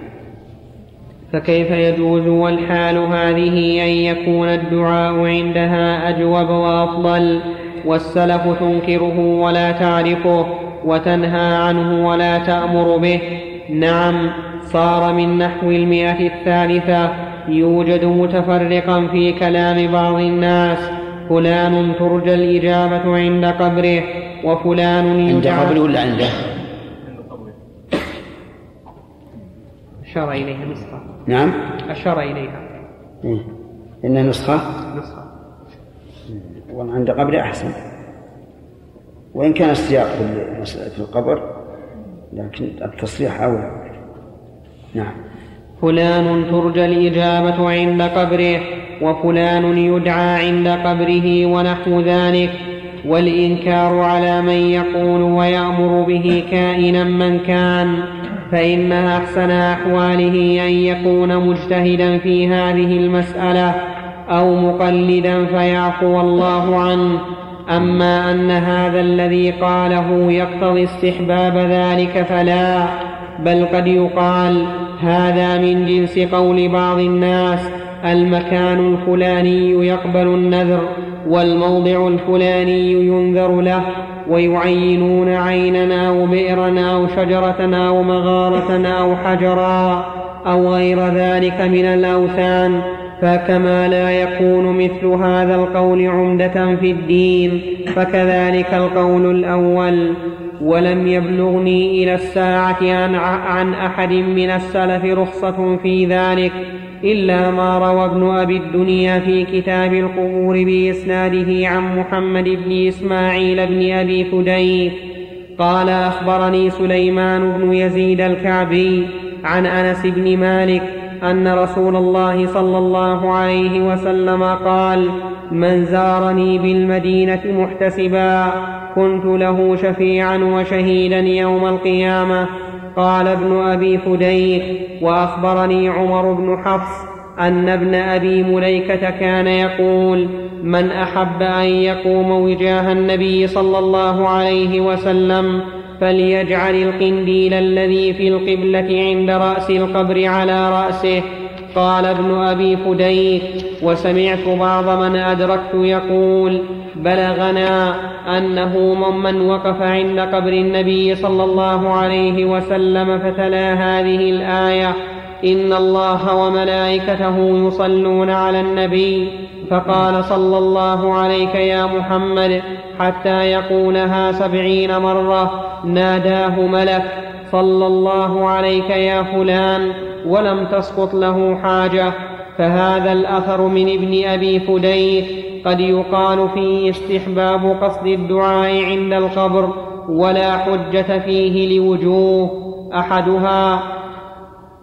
فكيف يجوز والحال هذه أن يكون الدعاء عندها أجوب وأفضل؟ والسلف تنكره ولا تعرفه وتنهى عنه ولا تأمر به. نعم صار من نحو المئة الثالثة يوجد متفرقا في كلام بعض الناس. فلان ترجى الإجابة عند قبره وفلان عند قبره ولا عنده؟ أشار إليها نسخة. نعم. أشار إليها. إيه؟ إنها نسخة؟ نسخة. وعند قبره أحسن. وإن كان السياق في القبر لكن التصريح أولى. نعم. فلان ترجى الإجابة عند قبره وفلان يدعى عند قبره ونحو ذلك والإنكار على من يقول ويأمر به كائنا من كان فإن أحسن أحواله أن يكون مجتهدا في هذه المسألة أو مقلدا فيعفو الله عنه. أما أن هذا الذي قاله يقتضي استحباب ذلك فلا بل قد يقال هذا من جنس قول بعض الناس. المكان الفلاني يقبل النذر والموضع الفلاني ينذر له ويعينون عينا أو بئرا أو شجره أو مغاره أو حجرا أو غير ذلك من الأوثان فكما لا يكون مثل هذا القول عمدة في الدين فكذلك القول الأول ولم يبلغني إلى الساعة عن, عن أحد من السلف رخصة في ذلك إلا ما روى ابن أبي الدنيا في كتاب القبور بإسناده عن محمد بن إسماعيل بن أبي فديك. قال أخبرني سليمان بن يزيد الكعبي عن أنس بن مالك أن رسول الله صلى الله عليه وسلم قال من زارني بالمدينة محتسبا كنت له شفيعا وشهيدا يوم القيامة قال ابن أبي فديك وأخبرني عمر بن حفص أن ابن أبي مليكة كان يقول من أحب أن يقوم وجاه النبي صلى الله عليه وسلم فليجعل القنديل الذي في القبلة عند رأس القبر على رأسه. قال ابن أبي فديك وسمعت بعض من أدركت يقول بلغنا أنه ممن وقف عند قبر النبي صلى الله عليه وسلم فتلا هذه الآية إن الله وملائكته يصلون على النبي. فقال صلى الله عليك يا محمد حتى يقولها سبعين مرة ناداه ملك صلى الله عليك يا فلان ولم تسقط له حاجة. فهذا الأثر من ابن أبي فديك قد يقال فيه استحباب قصد الدعاء عند القبر ولا حجة فيه لوجوه. أحدها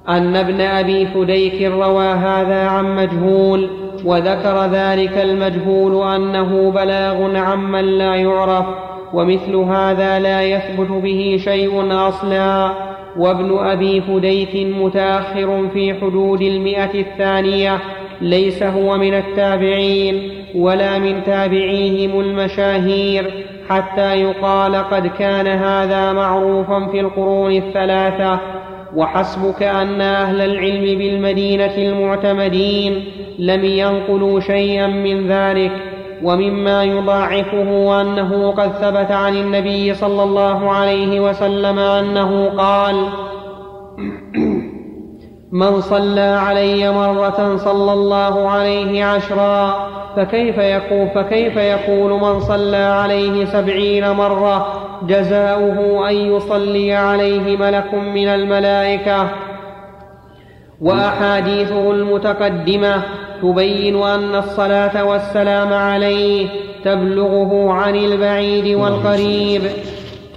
أن ابن أبي فديك روى هذا عن مجهول وذكر ذلك المجهول أنه بلاغ عمن لا يعرف ومثل هذا لا يثبت به شيء أصلا. وابن أبي فديك متأخر في حدود المئة الثانية ليس هو من التابعين ولا من تابعيهم المشاهير حتى يقال قد كان هذا معروفا في القرون الثلاثة. وحسبك أن أهل العلم بالمدينة المعتمدين لم ينقلوا شيئا من ذلك ومما يضاعفه أنه قد ثبت عن النبي صلى الله عليه وسلم أنه قال من صلى علي مرة صلى الله عليه عشرا فكيف يقول فكيف يقول من صلى عليه سبعين مرة؟ جزاؤه أن يصلي عليه ملك من الملائكة. وأحاديثه المتقدمة تبين أن الصلاة والسلام عليه تبلغه عن البعيد والقريب.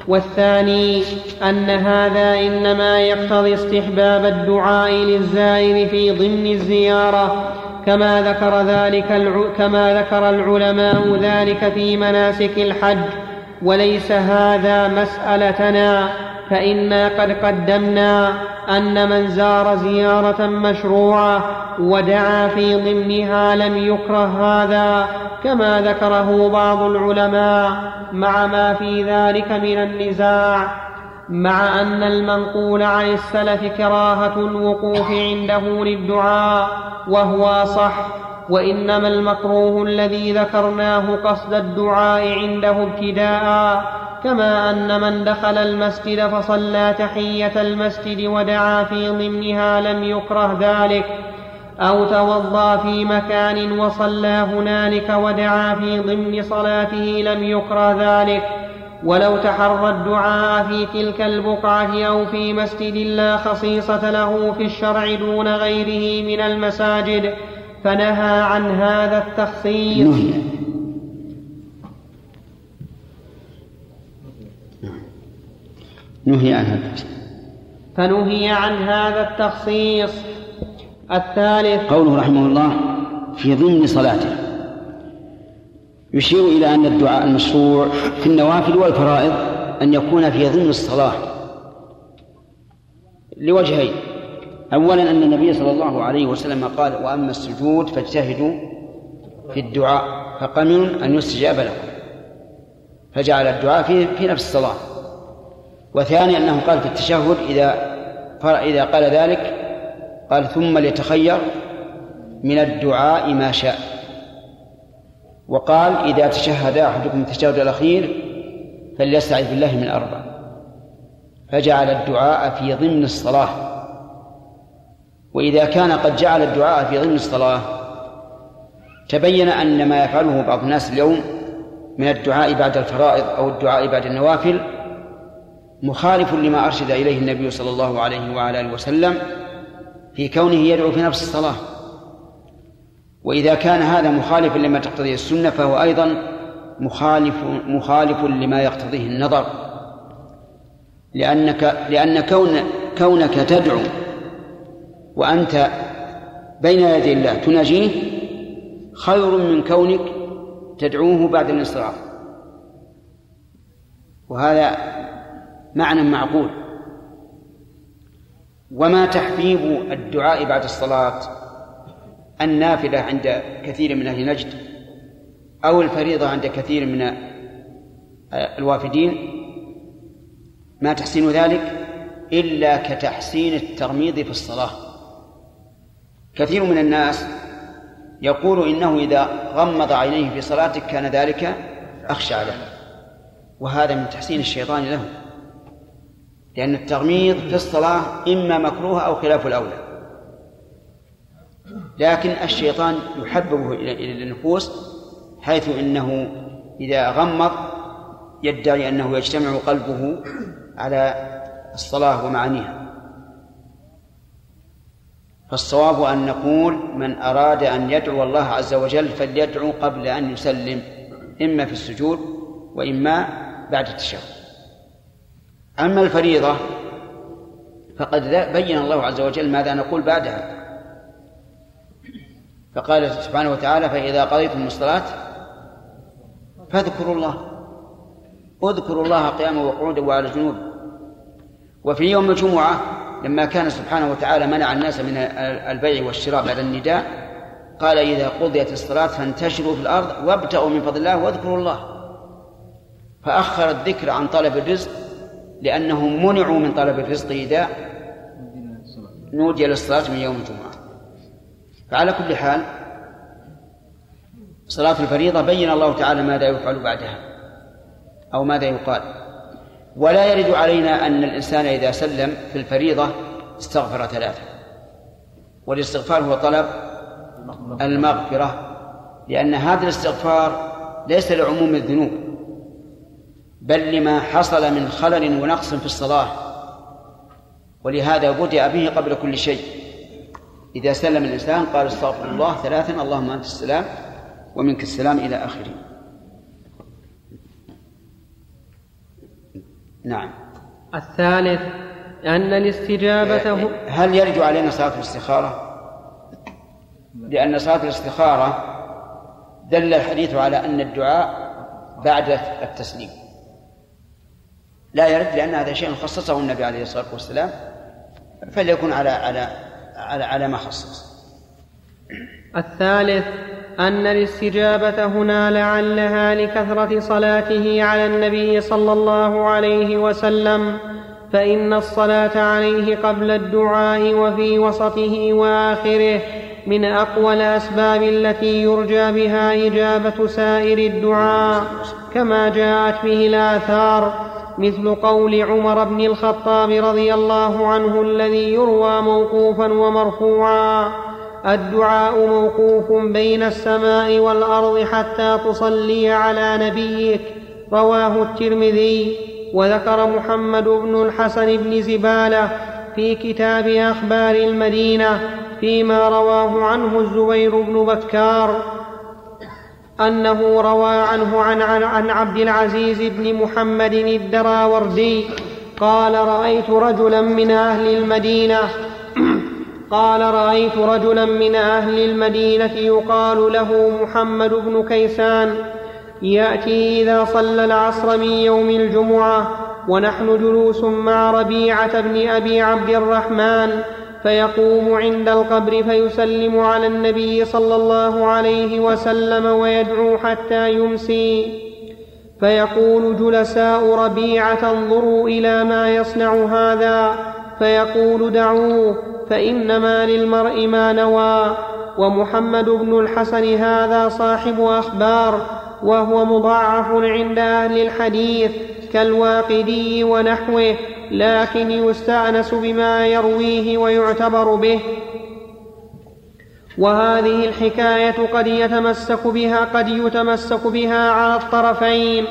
والثاني أن هذا إنما يقتضي استحباب الدعاء للزائر في ضمن الزيارة كما ذكر ذلك كما ذكر العلماء ذلك في مناسك الحج وليس هذا مسألتنا. فإنا قد قدمنا أن من زار زيارة مشروعة ودعا في ضمنها لم يكره هذا كما ذكره بعض العلماء مع ما في ذلك من النزاع مع أن المنقول عن السلف كراهة الوقوف عنده للدعاء وهو صح وإنما المكروه الذي ذكرناه قصد الدعاء عنده ابتداء كما أن من دخل المسجد فصلى تحية المسجد ودعا في ضمنها لم يكره ذلك أو توضأ في مكان وصلى هنالك ودعا في ضمن صلاته لم يكره ذلك. ولو تحرى الدعاء في تلك البقعة أو في مسجد لا خصيصة له في الشرع دون غيره من المساجد فنهى عن هذا التخصيص. نهي عن هذا فنهي عن هذا التخصيص. الثالث. قوله رحمه الله في ضمن صلاته يشير إلى أن الدعاء المشروع في النوافل والفرائض أن يكون في ضمن الصلاة لوجهين. أولا أن النبي صلى الله عليه وسلم قال وأما السجود فاجتهدوا في الدعاء فقمن أن يستجاب لكم. فجعل الدعاء في في نفس الصلاة. وثاني أنه قال في التشهد إذا إذا قال ذلك قال ثم ليتخير من الدعاء ما شاء. وقال إذا تشهد أحدكم التشهد الأخير فليستعذ بالله من أربع فجعل الدعاء في ضمن الصلاة. وإذا كان قد جعل الدعاء في ضمن الصلاة تبين أن ما يفعله بعض الناس اليوم من الدعاء بعد الفرائض أو الدعاء بعد النوافل مخالف لما أرشد إليه النبي صلى الله عليه وعلى آله وسلم في كونه يدعو في نفس الصلاة. وإذا كان هذا مخالفا لما تقتضيه السنة فهو أيضا مخالف مخالف لما يقتضيه النظر. لأنك لأن كون كونك تدعو وأنت بين يدي الله تناجيه خير من كونك تدعوه بعد الانصراف. وهذا معنى معقول. وما تحبيب الدعاء بعد الصلاة النافلة عند كثير من أهل نجد أو الفريضة عند كثير من الوافدين؟ ما تحسين ذلك؟ إلا كتحسين الترميض في الصلاة. كثير من الناس يقول إنه إذا غمض عينيه في صلاته كان ذلك أخشى له. وهذا من تحسين الشيطان له. لأن التغميض في الصلاة إما مكروه أو خلاف الأولى. لكن الشيطان يحببه إلى النفوس حيث إنه إذا غمض يدعي أنه يجتمع قلبه على الصلاة ومعانيها. فالصواب أن نقول من أراد أن يدعو الله عز وجل فليدعو قبل أن يسلم إما في السجود وإما بعد التشهد. أما الفريضة فقد بين الله عز وجل ماذا نقول بعدها. فقال سبحانه وتعالى فإذا قضيتم الصلاة فاذكروا الله. اذكروا الله قياما وقعودا وعلى جنوب وفي يوم الجمعة لما كان سبحانه وتعالى منع الناس من البيع والشراء بعد النداء قال إذا قضيت الصلاة فانتشروا في الأرض وابتغوا من فضل الله واذكروا الله. فأخر الذكر عن طلب الرزق لأنهم منعوا من طلب الرزق إذا نودي للصلاة من يوم الجمعة. فعلى كل حال صلاة الفريضة بين الله تعالى ماذا يفعل بعدها أو ماذا يقال. ولا يرد علينا أن الإنسان إذا سلم في الفريضة استغفر ثلاثة. والاستغفار هو طلب المغفرة لأن هذا الاستغفار ليس لعموم الذنوب. بل لما حصل من خلل ونقص في الصلاة. ولهذا بدأ به قبل كل شيء. إذا سلم الإنسان قال استغفر الله ثلاثا اللهم أنت السلام ومنك السلام إلى آخره. نعم. الثالث أن الاستجابة هل يرد علينا صلاة الاستخارة؟ لأن صلاة الاستخارة دل الحديث على أن الدعاء بعد التسليم. لا يرد لأن هذا شيء خصصه النبي عليه الصلاة والسلام فليكن على على على على ما خصص. الثالث أن الاستجابة هنا لعلها لكثرة صلاته على النبي صلى الله عليه وسلم فإن الصلاة عليه قبل الدعاء وفي وسطه وآخره من أقوى الأسباب التي يرجى بها إجابة سائر الدعاء كما جاءت به الآثار مثل قول عمر بن الخطاب رضي الله عنه الذي يروى موقوفا ومرفوعا. الدعاء موقوف بين السماء والأرض حتى تصلي على نبيك. رواه الترمذي. وذكر محمد بن الحسن بن زبالة في كتاب أخبار المدينة فيما رواه عنه الزبير بن بكار. أنه روى عنه عن, عن, عن عبد العزيز بن محمد الدراوردي قال رأيت رجلا من أهل المدينة قال رأيت رجلا من أهل المدينة يقال له محمد بن كيسان يأتي إذا صلى العصر من يوم الجمعة ونحن جلوس مع ربيعة بن أبي عبد الرحمن فيقوم عند القبر فيسلم على النبي صلى الله عليه وسلم ويدعو حتى يمسي. فيقول جلساء ربيعة انظروا إلى ما يصنع هذا. فيقول دعوه فإنما للمرء ما نوى. ومحمد بن الحسن هذا صاحب أخبار وهو مضاعف عند أهل الحديث. كالواقدي ونحوه لكن يستأنس بما يرويه ويعتبر به. وهذه الحكاية قد يتمسك بها قد يتمسك بها على الطرفين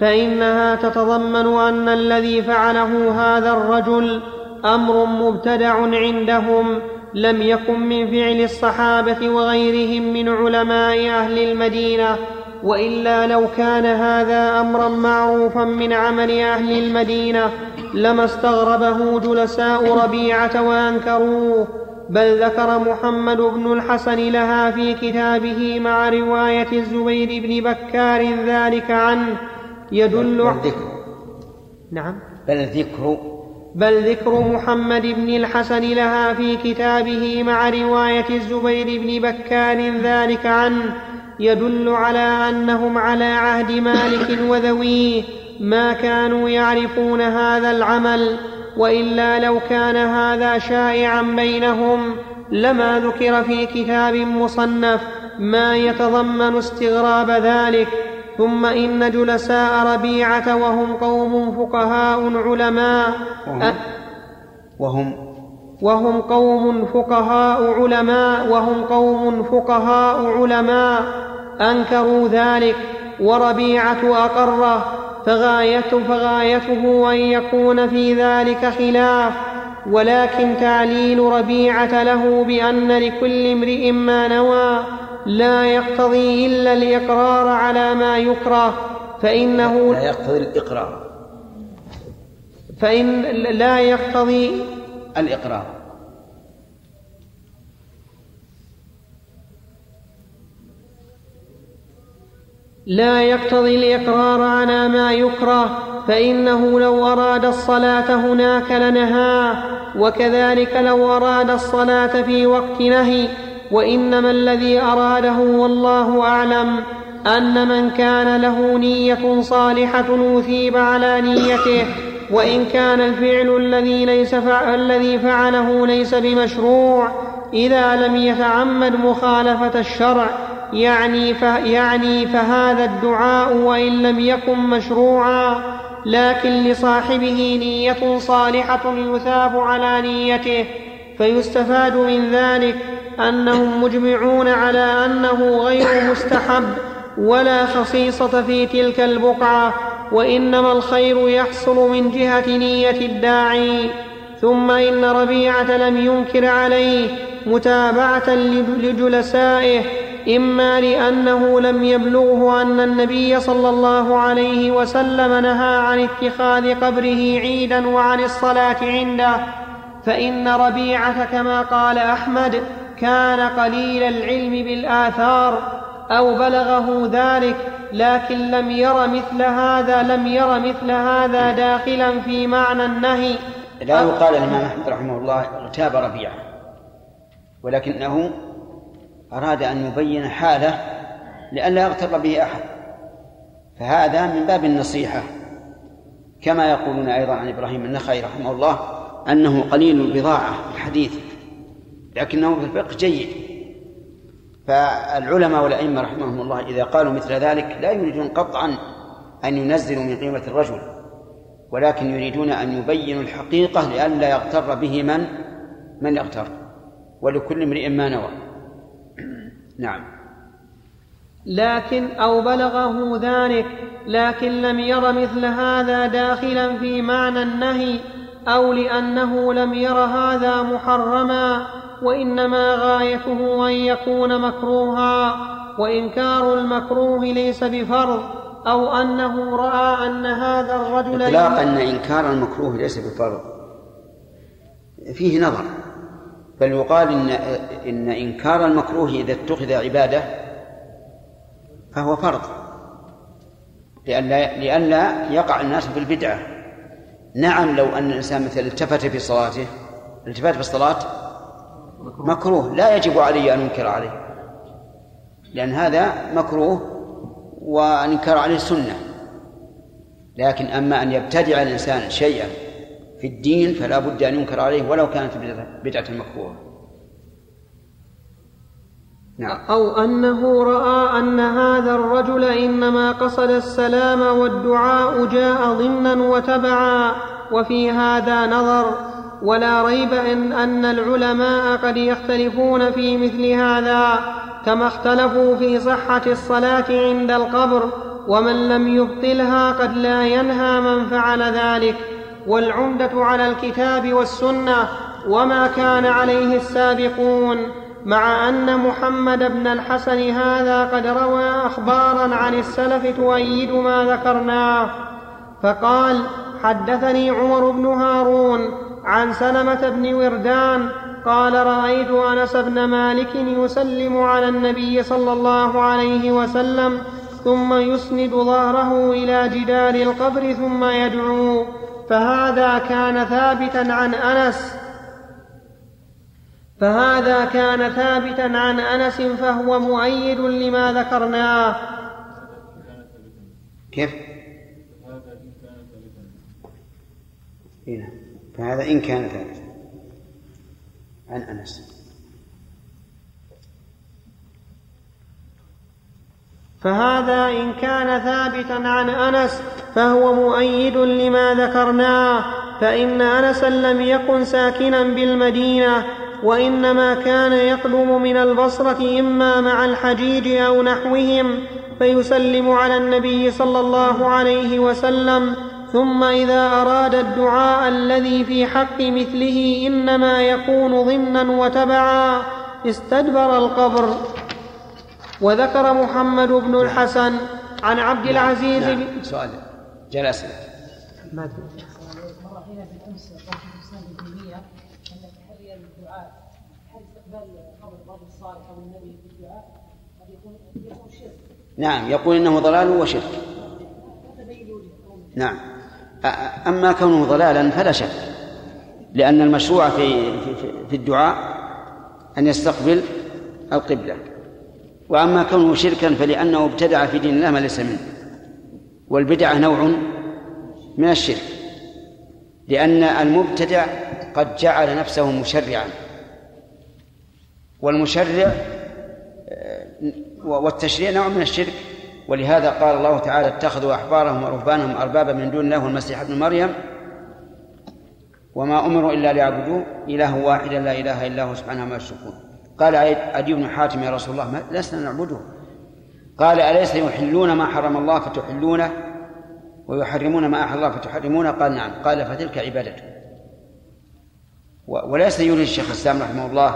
فإنها تتضمن أن الذي فعله هذا الرجل أمر مبتدع عندهم لم يكن من فعل الصحابة وغيرهم من علماء أهل المدينة. وإلا لو كان هذا أمرا معروفا من عمل أهل المدينة لما استغربه جلساء ربيعة وأنكروه بل ذكر محمد بن الحسن لها في كتابه مع رواية الزبير بن بكار ذلك عنه يدل بل ذكر. نعم. بل ذكر. بل ذكر محمد بن الحسن لها في كتابه مع رواية الزبير بن بكار ذلك عنه يدل على أنهم على عهد مالك وذويه ما كانوا يعرفون هذا العمل وإلا لو كان هذا شائعا بينهم لما ذكر في كتاب مصنف ما يتضمن استغراب ذلك. ثم إن جلساء ربيعة وهم قوم فقهاء علماء وهم, وهم وهم قوم فقهاء علماء وهم قوم فقهاء علماء. أنكروا ذلك وربيعة أقره فغايته فغايته أن يكون في ذلك خلاف ولكن تعليل ربيعة له بأن لكل امرئ ما نوى لا يقتضي إلا الإقرار على ما يكره فإنه لا يقتضي الإقرار. فإن لا يقتضي الإقرار. لا يقتضي الإقرار على ما يكره فإنه لو أراد الصلاة هناك لنهاه وكذلك لو أراد الصلاة في وقت نهي وإنما الذي أراده والله أعلم أن من كان له نية صالحة أثيب على نيته وإن كان الفعل الذي ليس الذي فعله ليس بمشروع إذا لم يتعمد مخالفة الشرع. يعني, يعني فهذا الدعاء وإن لم يكن مشروعا لكن لصاحبه نية صالحة يثاب على نيته فيستفاد من ذلك أنهم مجمعون على أنه غير مستحب ولا خصيصة في تلك البقعة وإنما الخير يحصل من جهة نية الداعي ثم إن ربيعة لم ينكر عليه متابعة لجلسائه إما لأنه لم يبلغه أن النبي صلى الله عليه وسلم نهى عن اتخاذ قبره عيدا وعن الصلاة عنده فإن ربيعة كما قال أحمد كان قليل العلم بالآثار أو بلغه ذلك لكن لم ير مثل هذا لم ير مثل هذا داخلا في معنى النهي. لا يقال الإمام أحمد رحمه الله اغتاب ربيعة ولكنه أراد أن يبين حاله لئلا يغتر به أحد. فهذا من باب النصيحة. كما يقولون أيضا عن إبراهيم النخعي رحمه الله أنه قليل البضاعة الحديث لكنه في الفقه جيد. فالعلماء والأئمة رحمهم الله إذا قالوا مثل ذلك لا يريدون قطعا أن ينزلوا من قيمة الرجل ولكن يريدون أن يبينوا الحقيقة لئلا يغتر به من؟ من يغتر ولكل امرئ ما نوى. نعم. لكن أو بلغه ذلك لكن لم ير مثل هذا داخلا في معنى النهي أو لأنه لم ير هذا محرما وإنما غايته أن يكون مكروها. وإنكار المكروه ليس بفرض أو أنه رأى أن هذا الرجل إطلاق أن إنكار المكروه ليس بفرض. فيه نظر. بل يقال إن إن إنكار المكروه إذا اتخذ عبادة فهو فرض. لئلا لئلا يقع الناس في البدعة نعم لو أن الإنسان مثلا التفت في صلاته الالتفات في الصلاة مكروه. لا يجب علي أن أنكر عليه لأن هذا مكروه وأن ينكر عليه سنة. لكن أما أن يبتدع الإنسان شيئا في الدين فلا بد أن ينكر عليه ولو كانت بدعة مكروهة. نعم. أو أنه رأى أن هذا الرجل إنما قصد السلام والدعاء جاء ضمنا وتبعا وفي هذا نظر. ولا ريب إن أن العلماء قد يختلفون في مثل هذا كما اختلفوا في صحة الصلاة عند القبر ومن لم يبطلها قد لا ينهى من فعل ذلك. والعمدة على الكتاب والسنة وما كان عليه السابقون مع أن محمد بن الحسن هذا قد روى أخبارا عن السلف تؤيد ما ذكرناه. فقال حدثني عمر بن هارون عن سلمة بن وردان قال رأيت أنس بن مالك يسلم على النبي صلى الله عليه وسلم ثم يسند ظهره إلى جدار القبر ثم يدعو. فهذا كان ثابتا عن أنس. فهذا كان ثابتا عن أنس فهو مؤيد لما ذكرناه. كيف؟ هنا فهذا إن كان ثابتا عن أنس. فهذا إن كان ثابتا عن أنس فهو مؤيد لما ذكرناه فإن انسا لم يكن ساكنا بالمدينة وإنما كان يقدم من البصرة إما مع الحجيج أو نحوهم فيسلم على النبي صلى الله عليه وسلم ثم إذا أراد الدعاء الذي في حق مثله إنما يكون ضمنا وتبعا استدبر القبر. وذكر محمد بن الحسن عن عبد نعم. العزيز نعم. سؤال. جلس ما نعم يقول إنه ضلال وشرك. نعم. أما كونه ضلالا فلا شك لأن المشروع في في الدعاء أن يستقبل القبلة. وأما كونه شركا فلأنه ابتدع في دين الله ما ليس منه. والبدعة نوع من الشرك لأن المبتدع قد جعل نفسه مشرعا. والمشرع والتشريع نوع من الشرك. ولهذا قال الله تعالى اتخذوا أحبارهم ورهبانهم اربابا من دون الله والمسيح ابن مريم. وما أمروا إلا ليعبدوا إله واحدا لا إله إلا هو سبحانه ما يشركون. قال عدي بن حاتم يا رسول الله لسنا نعبده. قال أليس يحلون ما حرم الله فتحلونه ويحرمون ما أحل الله فتحرمونه؟ قال نعم. قال فتلك عبادته وليس يريد الشيخ الإسلام رحمه الله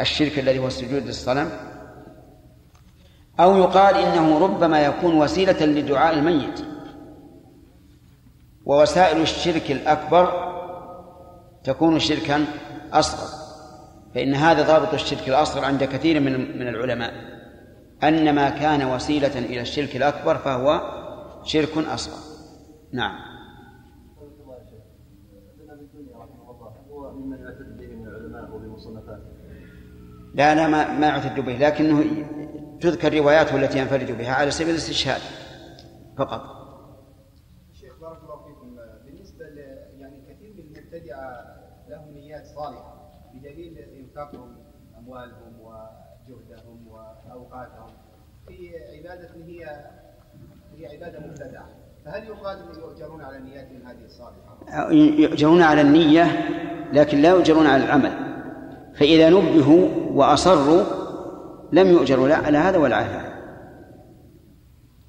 الشرك الذي هو السجود للصنم أو يقال إنه ربما يكون وسيلة لدعاء الميت. ووسائل الشرك الأكبر تكون شركا أصغر. فإن هذا ضابط الشرك الأصغر عند كثير من من العلماء. أن ما كان وسيلة إلى الشرك الأكبر فهو شرك أصغر. نعم. لا لا ما ما يعتد به لكنه تذكر رواياته التي ينفرد بها على سبيل الاستشهاد فقط شيخ بارك الله فيكم بالنسبة يعني كثير من المبتدعه لهم نيات صالحه انفاقهم أموالهم وجهدهم وأوقاتهم في عبادة هي هي عبادة مبتدعة. فهل يقال يؤجرون على نياتهم هذه الصالحة؟ يؤجرون على النية لكن لا يؤجرون على العمل. فإذا نبهوا وأصروا لم يؤجروا لا على هذا ولا على هذا.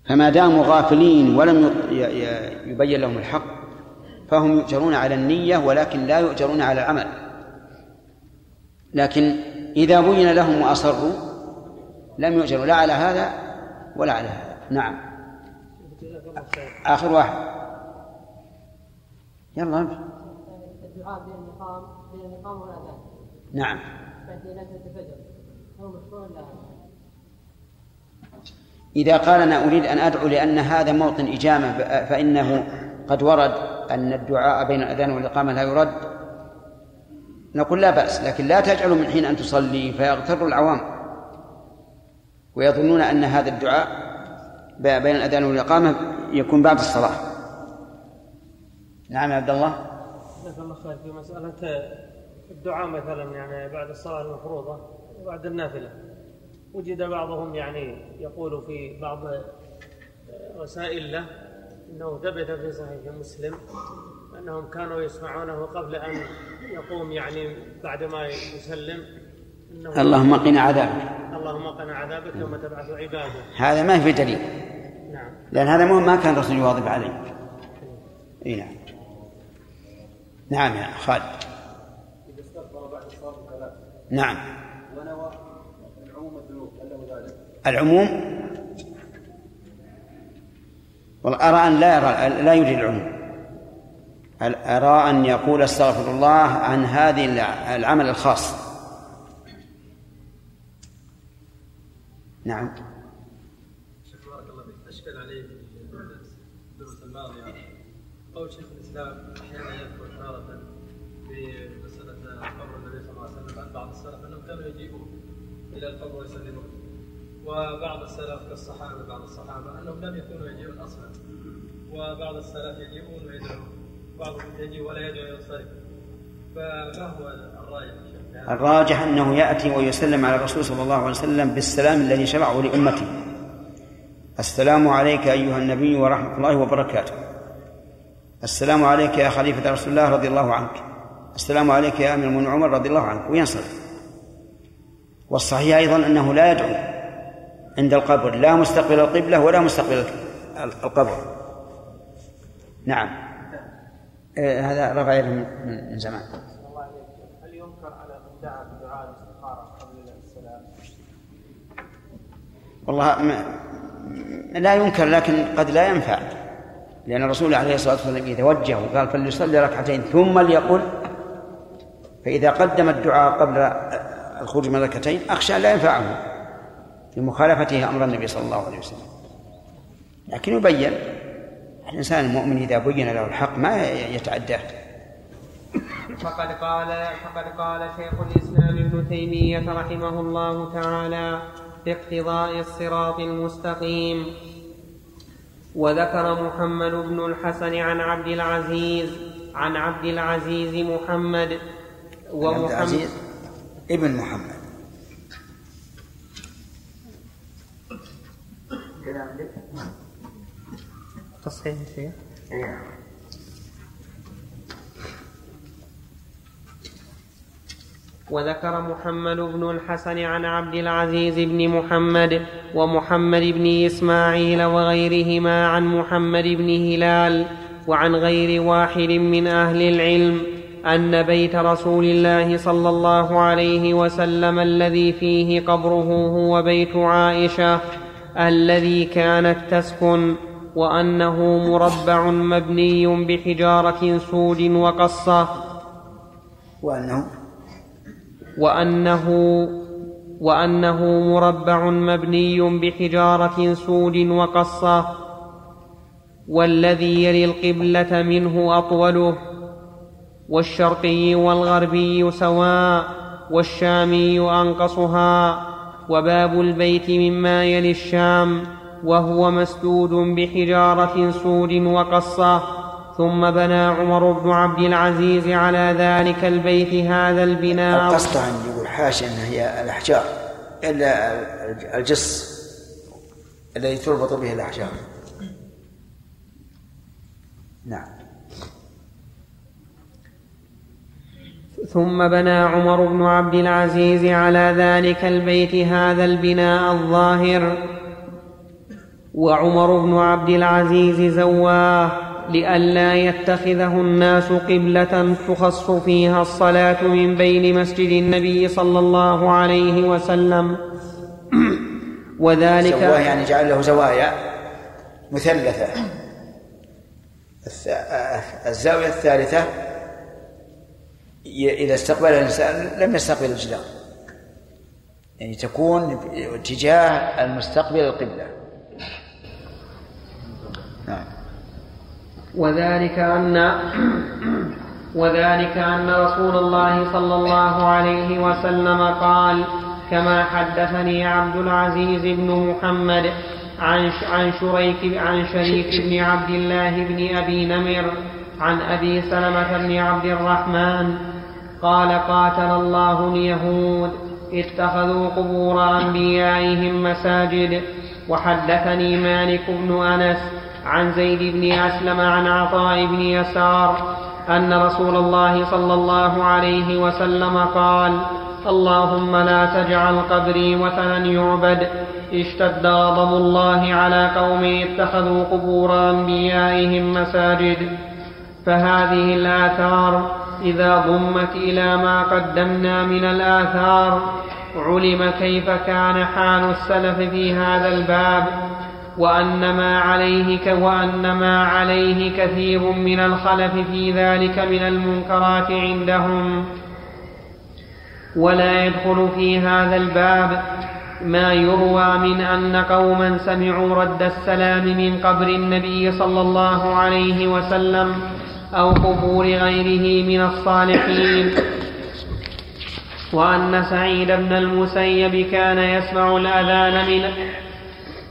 فما داموا غافلين ولم يبين لهم الحق فهم يؤجرون على النية ولكن لا يؤجرون على العمل. لكن إذا بين لهم وأصروا لم يؤجروا لا على هذا ولا على هذا. نعم. آخر واحد. يلا. الدعاء بين بين والأذان نعم. إذا قال أنا أريد أن أدعو لأن هذا موطن إجامة فإنه قد ورد أن الدعاء بين الأذان والإقامة لا يرد. نقول لا بأس لكن لا تجعلوا من حين أن تصلي فيغتر العوام. ويظنون أن هذا الدعاء بين الأذان والإقامة يكون بعد الصلاة. نعم يا عبد الله. جزاك الله خير في مسألة الدعاء مثلا يعني بعد الصلاة المفروضة وبعد النافلة. وجد بعضهم يعني يقول في بعض رسائل له إنه ثبت في صحيح مسلم أنهم كانوا يسمعونه قبل أن يقوم يعني بعد ما يسلم. إنه اللهم قنا عذابك. اللهم قنا عذابك يوم تبعث عباده. هذا ما في دليل. نعم. لأن هذا ما كان الرسول يواظب عليه. إي نعم. نعم يا خالد. إذا استغفر بعد الصلاه نعم. ونوى العموم الذنوب هل له ذلك؟ العموم؟ والله أرى أن لا يرى لا يريد العموم. أرى أن يقول استغفر الله عن هذه العمل الخاص؟ نعم. بارك الله فيك. أشكل عليه الدروس الماضية قول شيخ الإسلام أحيانا يذكر تارة في مسألة قبر النبي صلى الله عليه وسلم عن بعض السلف أنهم كانوا يجيبون إلى القبر ويسلمون. وبعض السلف كالصحابة بعض الصحابة أنهم لم يكونوا يجيبون أصلا. وبعض السلف يجيبون ويدعون. بعضهم يجي ولا يدعو فما هو الراجح الراجح أنه يأتي ويسلم على الرسول صلى الله عليه وسلم بالسلام الذي شرعه لأمته. السلام عليك أيها النبي ورحمة الله وبركاته. السلام عليك يا خليفة رسول الله رضي الله عنك. السلام عليك يا أمير المؤمنين عمر رضي الله عنك. وينصرف. والصحيح أيضا أنه لا يدعو عند القبر. لا مستقبل القبلة ولا مستقبل القبر. نعم. آه، هذا رفع يده من زمان. هل ينكر على من دعا بدعاء الاستخارة قبل السلام؟ والله ما لا ينكر لكن قد لا ينفع. لأن الرسول عليه الصلاة والسلام إذا وجه وقال فليصلي ركعتين ثم ليقل فإذا قدم الدعاء قبل الخروج من ركعتين أخشى لا ينفعه لمخالفته أمر النبي صلى الله عليه وسلم. لكن يبين الإنسان المؤمن إذا بين له الحق ما يتعداه. فقد قال فقد قال شيخ الإسلام ابن تيمية رحمه الله تعالى في اقتضاء الصراط المستقيم. وذكر محمد بن الحسن عن عبد العزيز عن عبد العزيز محمد ومحمد ابن محمد. تصحيح شيء وذكر محمد بن الحسن عن عبد العزيز بن محمد ومحمد بن إسماعيل وغيرهما عن محمد بن هلال وعن غير واحد من أهل العلم أن بيت رسول الله صلى الله عليه وسلم الذي فيه قبره هو بيت عائشة الذي كانت تسكن وأنه مربع مبني بحجارة سود وقصة. وأنه وأنه وأنه مربع مبني بحجارة سود وقصة. والذي يلي القبلة منه أطوله. والشرقي والغربي سواء. والشامي أنقصها. وباب البيت مما يلي الشام. وهو مسدود بحجارة سود وقصة. ثم بنى عمر بن عبد العزيز على ذلك البيت هذا البناء. القصد أن يقول حاشا هي الأحجار إلا الجص الذي تربط به الأحجار. نعم. ثم بنى عمر بن عبد العزيز على ذلك البيت هذا البناء الظاهر. وعمر بن عبد العزيز زواه لئلا يتخذه الناس قبلة تخص فيها الصلاة من بين مسجد النبي صلى الله عليه وسلم. وذلك سواه يعني جعل له زوايا مثلثة. الزاوية الثالثة إذا استقبل الإنسان لم يستقبل الجدار. يعني تكون اتجاه المستقبل القبلة. نعم. وذلك أن وذلك أن رسول الله صلى الله عليه وسلم قال كما حدثني عبد العزيز بن محمد عن عن شريك عن شريك بن عبد الله بن أبي نمر عن أبي سلمة بن عبد الرحمن قال قاتل الله اليهود اتخذوا قبور أنبيائهم مساجد. وحدثني مالك بن أنس عن زيد بن أسلم عن عطاء بن يسار أن رسول الله صلى الله عليه وسلم قال اللهم لا تجعل قبري وثنا يعبد. اشتد غضب الله على قوم اتخذوا قبور أنبيائهم مساجد. فهذه الآثار إذا ضمت إلى ما قدمنا من الآثار علم كيف كان حال السلف في هذا الباب. وأن ما عليه وأن ما عليه كثير من الخلف في ذلك من المنكرات عندهم. ولا يدخل في هذا الباب ما يروى من أن قوما سمعوا رد السلام من قبر النبي صلى الله عليه وسلم أو قبور غيره من الصالحين. وأن سعيد بن المسيب كان يسمع الأذان من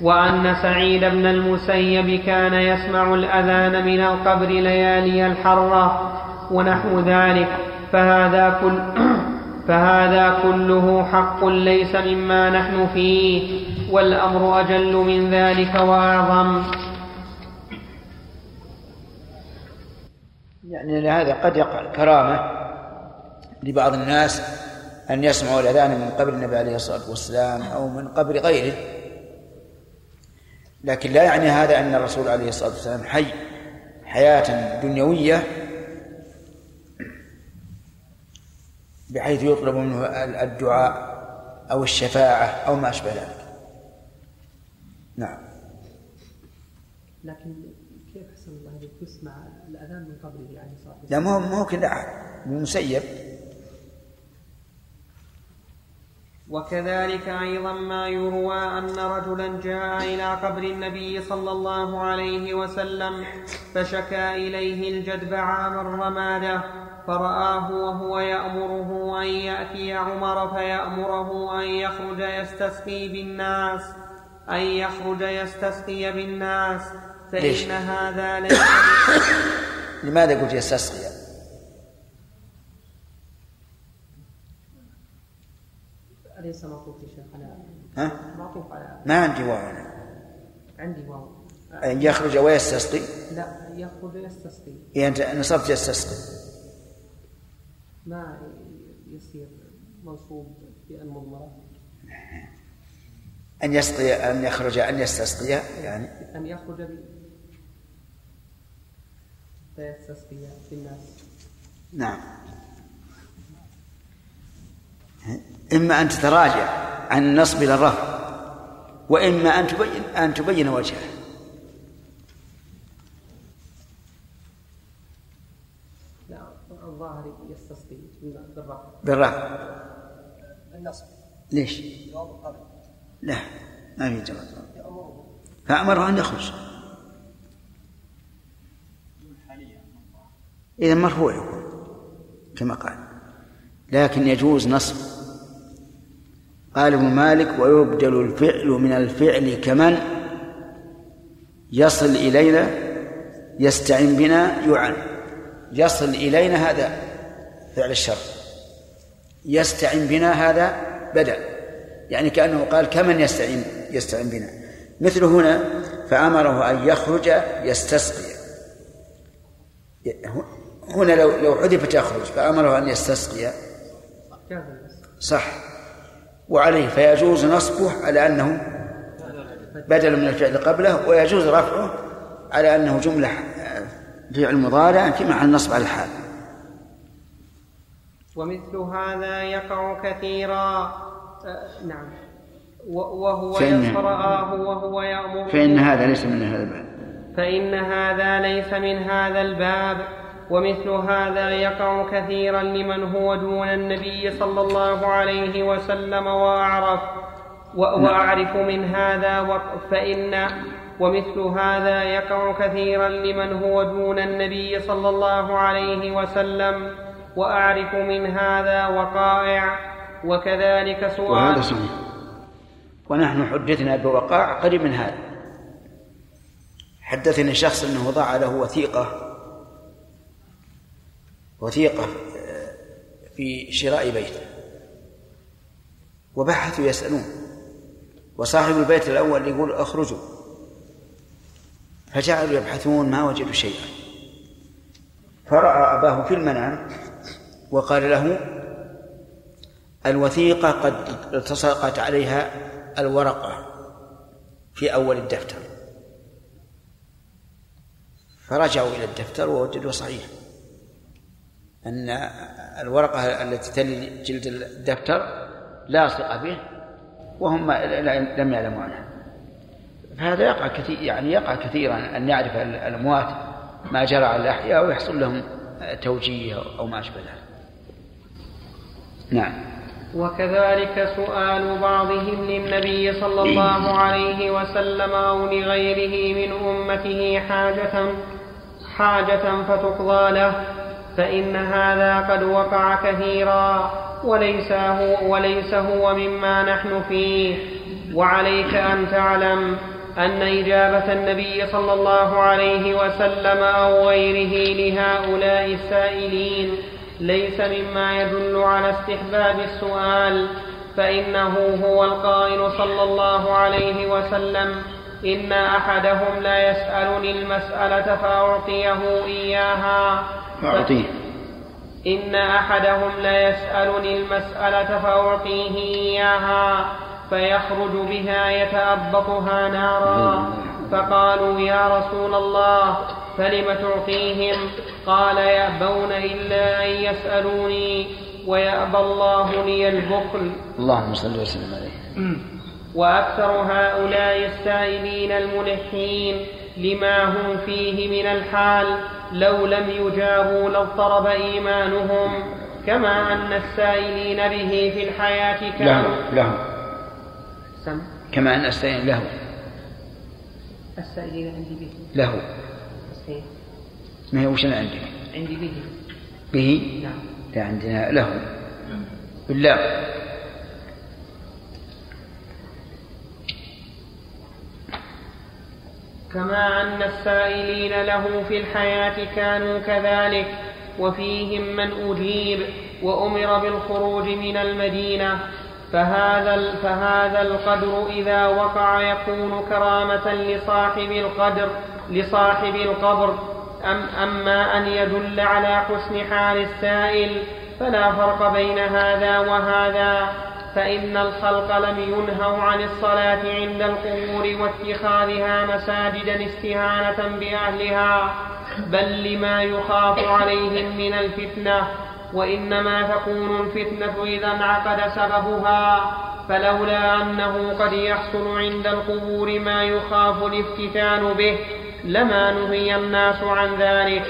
وأن سعيد بن المسيب كان يسمع الأذان من القبر ليالي الحرة ونحو ذلك فهذا كل فهذا كله حق ليس مما نحن فيه والأمر أجل من ذلك وأعظم. يعني لهذا قد يقع الكرامة لبعض الناس أن يسمعوا الأذان من قبل النبي عليه الصلاة والسلام أو من قبل غيره. لكن لا يعني هذا أن الرسول عليه الصلاة والسلام حي حياة دنيوية بحيث يطلب منه الدعاء أو الشفاعة أو ما أشبه ذلك. نعم. لكن كيف حسن الله تسمع الأذان من قبله عليه الصلاة والسلام؟ لا مو مو كل أحد المسيب وكذلك أيضا ما يروى أن رجلا جاء إلى قبر النبي صلى الله عليه وسلم فشكى إليه الجدب عام الرمادة فرآه وهو يأمره أن يأتي عمر فيأمره أن يخرج يستسقي بالناس أن يخرج يستسقي بالناس فإن؟ هذا ليس لماذا قلت يستسقي؟ أليس معطوف يا شيخ على ها؟ معطوف على ما عندي واو أنا. عندي واو. أن يخرج ويستسقي لا يخرج يستسقي. يعني أنت نصبت يستسقي. ما يصير منصوب بأن مضمرة أن يسقي أن يخرج أن يستسقي يعني؟ أن يخرج ب... فيستسقي بالناس نعم. إما أن تتراجع عن النصب إلى الرفع وإما أن تبين أن تبين وجهه. لا الظاهر بالرفع بالرفع النصب. ليش؟ لا ما في جواب. فأمره أن يخرج. إذا مرفوع يكون كما قال. لكن يجوز نصب قال ابن مالك ويبدل الفعل من الفعل كمن يصل إلينا يستعن بنا يعن. يصل إلينا هذا فعل الشر. يستعن بنا هذا بدل. يعني كأنه قال كمن يستعين يستعين بنا. مثل هنا فأمره أن يخرج يستسقي. هنا لو لو حذفت يخرج فأمره أن يستسقي. صح. وعليه فيجوز نصبه على أنه بدل من الفعل قبله ويجوز رفعه على أنه جملة فعل مضارع في محل النصب على الحال. ومثل هذا يقع كثيرا. أه نعم. وهو فإن رآه وهو يأمر فإن هذا ليس من هذا الباب. فإن هذا ليس من هذا الباب. ومثل هذا يقع كثيرا لمن هو دون النبي صلى الله عليه وسلم وأعرف وأعرف من هذا فإن ومثل هذا يقع كثيرا لمن هو دون النبي صلى الله عليه وسلم وأعرف من هذا وقائع وكذلك سؤال وهذا صحيح ونحن حدثنا بوقائع قريب من هذا. حدثني شخص أنه ضاع له وثيقة وثيقة في شراء بيت. وبحثوا يسألون. وصاحب البيت الأول يقول اخرجوا. فجعلوا يبحثون ما وجدوا شيئا. فرأى أباه في المنام وقال له الوثيقة قد التصقت عليها الورقة في أول الدفتر. فرجعوا إلى الدفتر ووجدوا صحيح. أن الورقة التي تلي جلد الدفتر لاصقة به وهم لم يعلموا عنها. فهذا يقع كثير يعني يقع كثيرا أن يعرف الأموات ما جرى على الأحياء ويحصل لهم توجيه أو ما أشبه ذلك. نعم. وكذلك سؤال بعضهم للنبي صلى الله عليه وسلم أو لغيره من أمته حاجة حاجة فتقضى له. فإن هذا قد وقع كثيرا وليس هو, وليس هو مما نحن فيه. وعليك أن تعلم أن إجابة النبي صلى الله عليه وسلم أو غيره لهؤلاء السائلين ليس مما يدل على استحباب السؤال. فإنه هو القائل صلى الله عليه وسلم إن أحدهم لا يسألني المسألة فأعطيه إياها. أعطيه. إن أحدهم لا يسألني المسألة فأعطيه إياها فيخرج بها يتأبطها نارا. فقالوا يا رسول الله فلم تعطيهم؟ قال يأبون إلا أن يسألوني ويأبى الله لي البخل. اللهم صل وسلم عليه. وأكثر هؤلاء السائلين الملحين. لما هم فيه من الحال لو لم يجابوا لاضطرب إيمانهم. كما أن السائلين به في الحياة كانوا له له سم. كما أن السائل له السائلين عندي به. له إيه. ما هي وش أنا عندي؟ عندي به. به؟ نعم. لا عندنا له بالله كما أن السائلين له في الحياة كانوا كذلك وفيهم من أجيب وأمر بالخروج من المدينة. فهذا فهذا القدر إذا وقع يكون كرامة لصاحب القدر لصاحب القبر. أم أما أن يدل على حسن حال السائل فلا فرق بين هذا وهذا. فإن الخلق لم ينهوا عن الصلاة عند القبور واتخاذها مساجدا استهانة بأهلها بل لما يخاف عليهم من الفتنة. وإنما تكون الفتنة إذا انعقد سببها فلولا أنه قد يحصل عند القبور ما يخاف الافتتان به لما نهي الناس عن ذلك.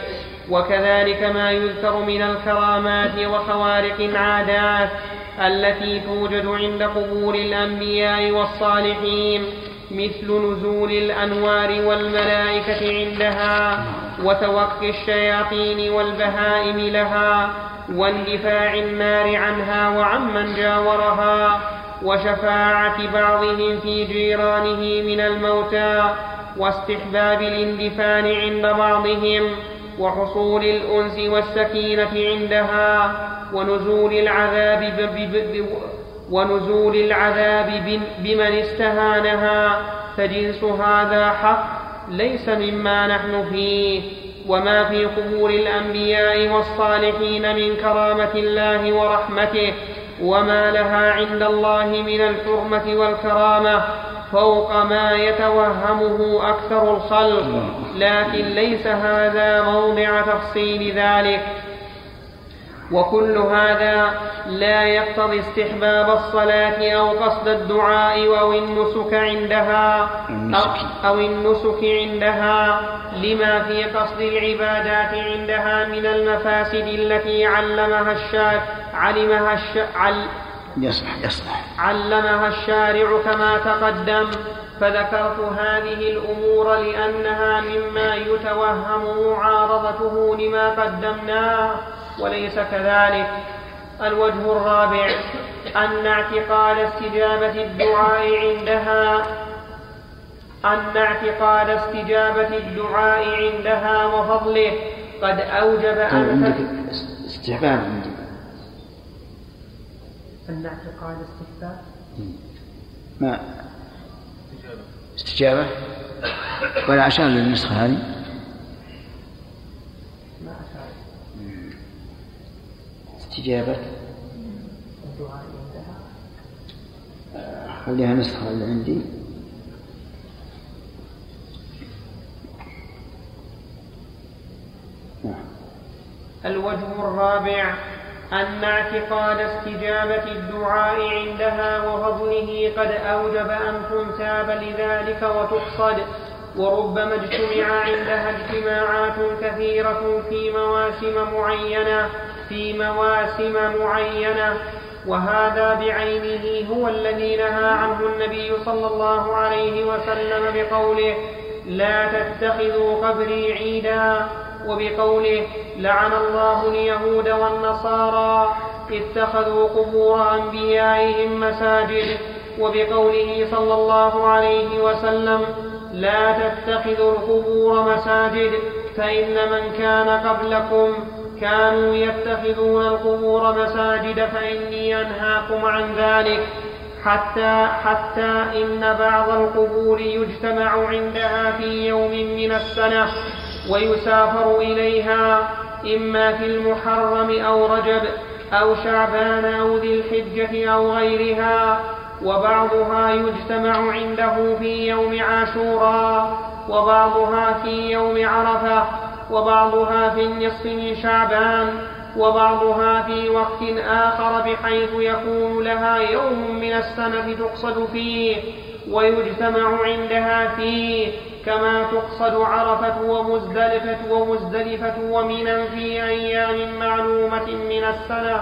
وكذلك ما يذكر من الكرامات وخوارق العادات التي توجد عند قبور الأنبياء والصالحين مثل نزول الأنوار والملائكة عندها وتوقي الشياطين والبهائم لها واندفاع النار عنها وعمن جاورها وشفاعة بعضهم في جيرانه من الموتى واستحباب الاندفان عند بعضهم. وحصول الأنس والسكينة عندها ونزول العذاب. ونزول العذاب بمن استهانها فجنس هذا حق ليس مما نحن فيه وما في قبور الأنبياء والصالحين من كرامة الله ورحمته وما لها عند الله من الحرمة والكرامة فوق ما يتوهمه أكثر الخلق لكن ليس هذا موضع تفصيل ذلك. وكل هذا لا يقتضي استحباب الصلاة أو قصد الدعاء أو النسك عندها أو, النسك عندها لما في قصد العبادات عندها من المفاسد التي علمها الشارع علمها الشارع يصلح يصلح. علمها الشارع كما تقدم فذكرت هذه الأمور لأنها مما يتوهم معارضته لما قدمناه وليس كذلك. الوجه الرابع أن اعتقاد استجابة الدعاء عندها أن اعتقاد استجابة الدعاء عندها وفضله. قد أوجب أن عندك استحباب عندي أن اعتقاد استحباب ما؟ استجابة؟ ولا عشان للنسخة هذه؟ ما أشار استجابة؟ الدعاء عندها. خليها نسخة اللي عندي؟ نعم. الوجه الرابع. أن اعتقاد استجابة الدعاء عندها وفضله قد أوجب أن تنتاب لذلك وتقصد. وربما اجتمع عندها اجتماعات كثيرة في مواسم معينة في مواسم معينة. وهذا بعينه هو الذي نهى عنه النبي صلى الله عليه وسلم بقوله لا تتخذوا قبري عيدا. وبقوله لعن الله اليهود والنصارى اتخذوا قبور أنبيائهم مساجد وبقوله صلى الله عليه وسلم لا تتخذوا القبور مساجد فإن من كان قبلكم كانوا يتخذون القبور مساجد فإني أنهاكم عن ذلك. حتى حتى إن بعض القبور يجتمع عندها في يوم من السنة. ويسافر إليها إما في المحرم أو رجب أو شعبان أو ذي الحجة أو غيرها وبعضها يجتمع عنده في يوم عاشوراء وبعضها في يوم عرفة وبعضها في النصف من شعبان وبعضها في وقت آخر بحيث يكون لها يوم من السنة تقصد فيه. ويجتمع عندها فيه كما تقصد عرفة ومزدلفة ومزدلفة ومنى في أيام معلومة من السنة.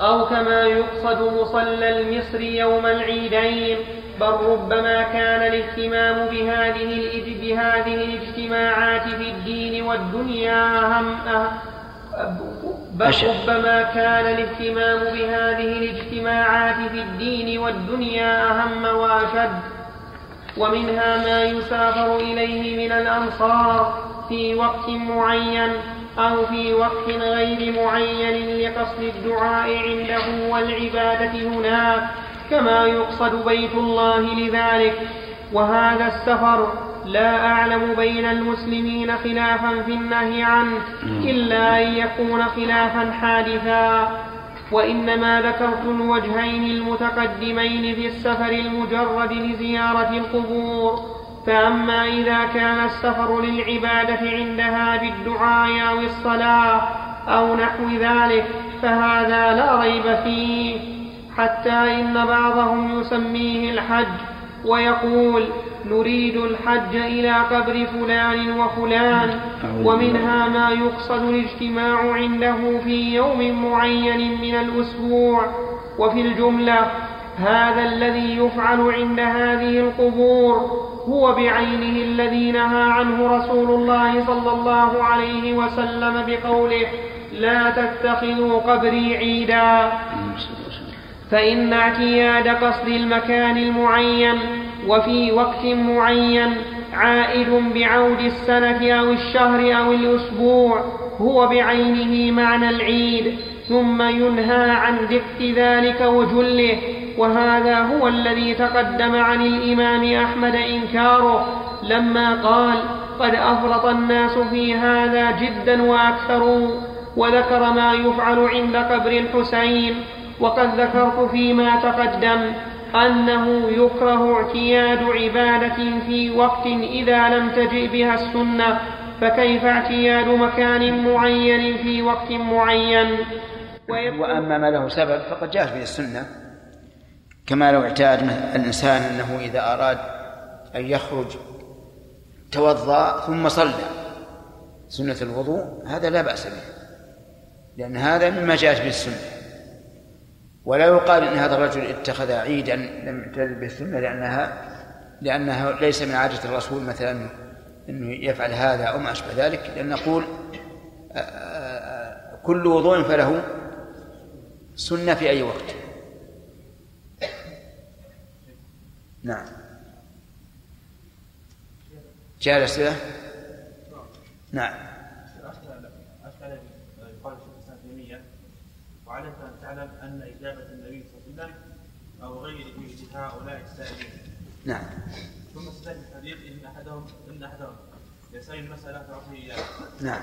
أو كما يقصد مصلى المصر يوم العيدين بل ربما كان الاهتمام بهذه بهذه الاجتماعات في الدين والدنيا أهم بل ربما كان الاهتمام بهذه الاجتماعات في الدين والدنيا أهم وأشد ومنها ما يسافر إليه من الأمصار في وقت معين أو في وقت غير معين لقصد الدعاء عنده والعبادة هناك كما يقصد بيت الله لذلك. وهذا السفر لا أعلم بين المسلمين خلافا في النهي عنه إلا أن يكون خلافا حادثا. وإنما ذكرت الوجهين المتقدمين في السفر المجرد لزيارة القبور. فأما إذا كان السفر للعبادة عندها بالدعاء أو الصلاة أو نحو ذلك فهذا لا ريب فيه. حتى إن بعضهم يسميه الحج ويقول نريد الحج إلى قبر فلان وفلان ومنها ما يقصد الاجتماع عنده في يوم معين من الأسبوع. وفي الجملة هذا الذي يفعل عند هذه القبور هو بعينه الذي نهى عنه رسول الله صلى الله عليه وسلم بقوله لا تتخذوا قبري عيدا فإن اعتياد قصد المكان المعين وفي وقت معين عائد بعود السنة أو الشهر أو الأسبوع هو بعينه معنى العيد ثم ينهى عن ذكر ذلك وجله. وهذا هو الذي تقدم عن الإمام أحمد إنكاره لما قال قد أفرط الناس في هذا جدا وأكثروا وذكر ما يفعل عند قبر الحسين وقد ذكرت فيما تقدم. أنه يكره اعتياد عبادة في وقت إذا لم تجئ بها السنة فكيف اعتياد مكان معين في وقت معين؟ وأما ما له سبب فقد جاءت به السنة. كما لو اعتاد الإنسان أنه إذا أراد أن يخرج توضأ ثم صلى. سنة الوضوء هذا لا بأس به لأن هذا مما جاءت به السنة. ولا يقال إن هذا الرجل اتخذ عيدا لم يعتد به السنة لانها لانها ليس من عادة الرسول مثلا إنه يفعل هذا أو ما أشبه ذلك لأن نقول كل وضوء فله سنة في أي وقت. نعم. جاء الاسئله نعم. وعليك أن إجابة النبي صلى الله عليه وسلم أو غيره هؤلاء السائلين. نعم. ثم استدل الحديث إن احدهم إن أحدهم يسأل المسألة تعطيه اياه. نعم.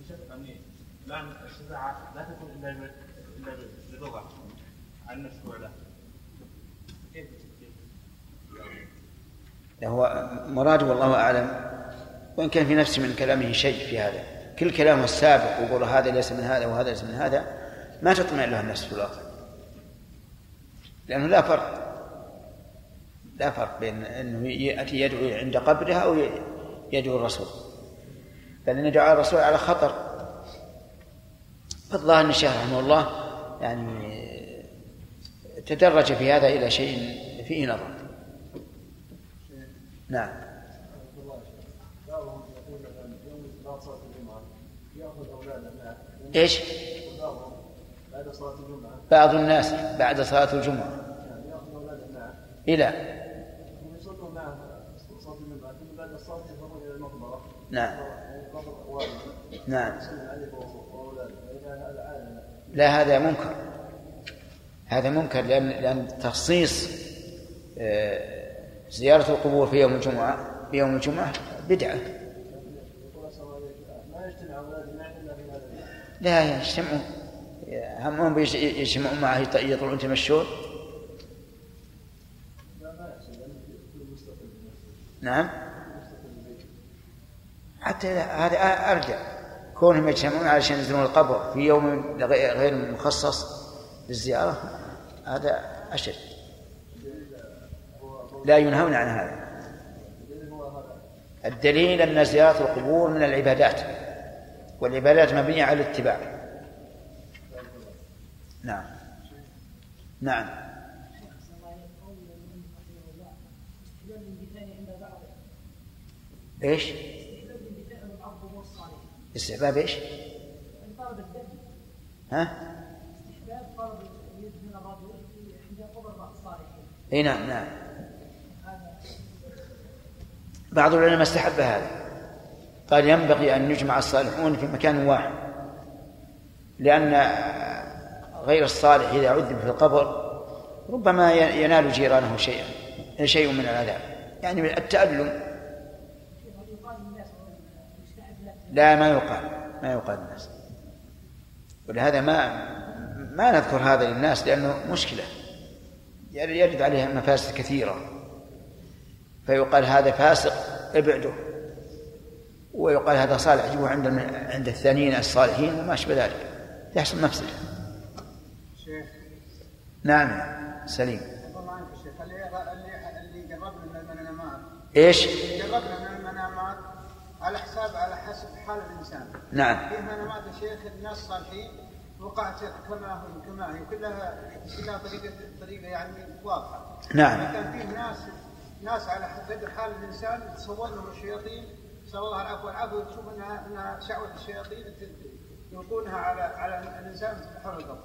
بشكل يعني الان الشفاعه لا تكون إلا إلا بالرضا عن المشروع له. كيف هو مراده والله أعلم وإن كان في نفسي من كلامه شيء في هذا كل كلامه السابق ويقول هذا ليس من هذا وهذا ليس من هذا ما تطمئن له النفس في الواقع. لأنه لا فرق. لا فرق بين أنه يأتي يدعو عند قبرها أو يدعو الرسول. بل أن يدعو الرسول على خطر. فالظاهر أن الشيخ رحمه الله يعني تدرج في هذا إلى شيء فيه نظر. نعم. إيش؟ صلاة الجمعة. بعض الناس بعد صلاة الجمعة. إلى. نعم. نعم. لا هذا منكر. هذا منكر لأن لأن تخصيص آه، زيارة القبور في يوم الجمعة في يوم الجمعة بدعة. لا يجتمعوا همهم يجتمعون معه يطلعون يتمشون. نعم. حتى هذا أرجع. كونهم يجتمعون علشان يزورون القبر في يوم غير مخصص للزيارة هذا أشد. لا ينهون عن هذا. الدليل أن زيارة القبور من العبادات والعبادات مبنية على الاتباع. نعم نعم إيش؟ استحباب إيش؟ ها؟ إي نعم نعم بعض العلماء استحب هذا قال ينبغي أن يجمع الصالحون في مكان واحد لأن غير الصالح إذا عذب في القبر ربما ينال جيرانه شيئا شيء من العذاب. يعني التألم. لا ما يقال ما يقال للناس. ولهذا ما ما نذكر هذا للناس لأنه مشكلة. يرد عليها مفاسد كثيرة. فيقال هذا فاسق ابعده. ويقال هذا صالح جيبه عند عند الثانيين الصالحين وما أشبه ذلك. يحصل مفسدة. نعم. سليم. إيش؟ قربنا من المنامات على حساب على حسب حال الإنسان. نعم. في منامات يا شيخ الناس صالحين وقعت كما هم كما هي. كلها كلها طريقه طريقة يعني واضحة. نعم. كان فيه ناس ناس على قدر حال الإنسان تصور لهم الشياطين. نسال الله العفو والعافيه وتشوف انها إنها شعوة الشياطين يلقونها على على الإنسان حول القبر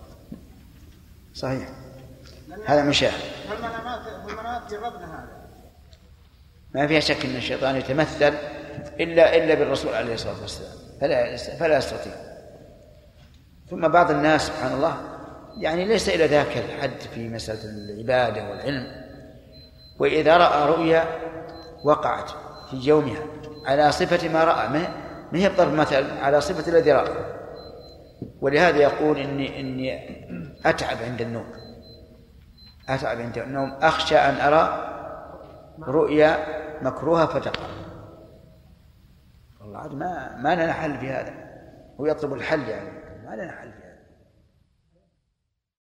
صحيح. هذا مشاهد فالمنامات المنامات جربنا هذا. ما فيها شك إن الشيطان يتمثل الا إلا بالرسول عليه الصلاة والسلام. فلا فلا يستطيع. ثم بعض الناس سبحان الله يعني ليس إلى ذاك الحد في مسألة العبادة والعلم وإذا رأى رؤيا وقعت في يومها على صفة ما رأى ما هي بضرب مثل؟ على صفة الذي رأى. ولهذا يقول اني إني أتعب عند النوم. أتعب عند النوم. أخشى أن أرى رؤيا مكروهة فتقع والله ما ما لنا حل في هذا. هو يطلب الحل يعني ما لنا حل.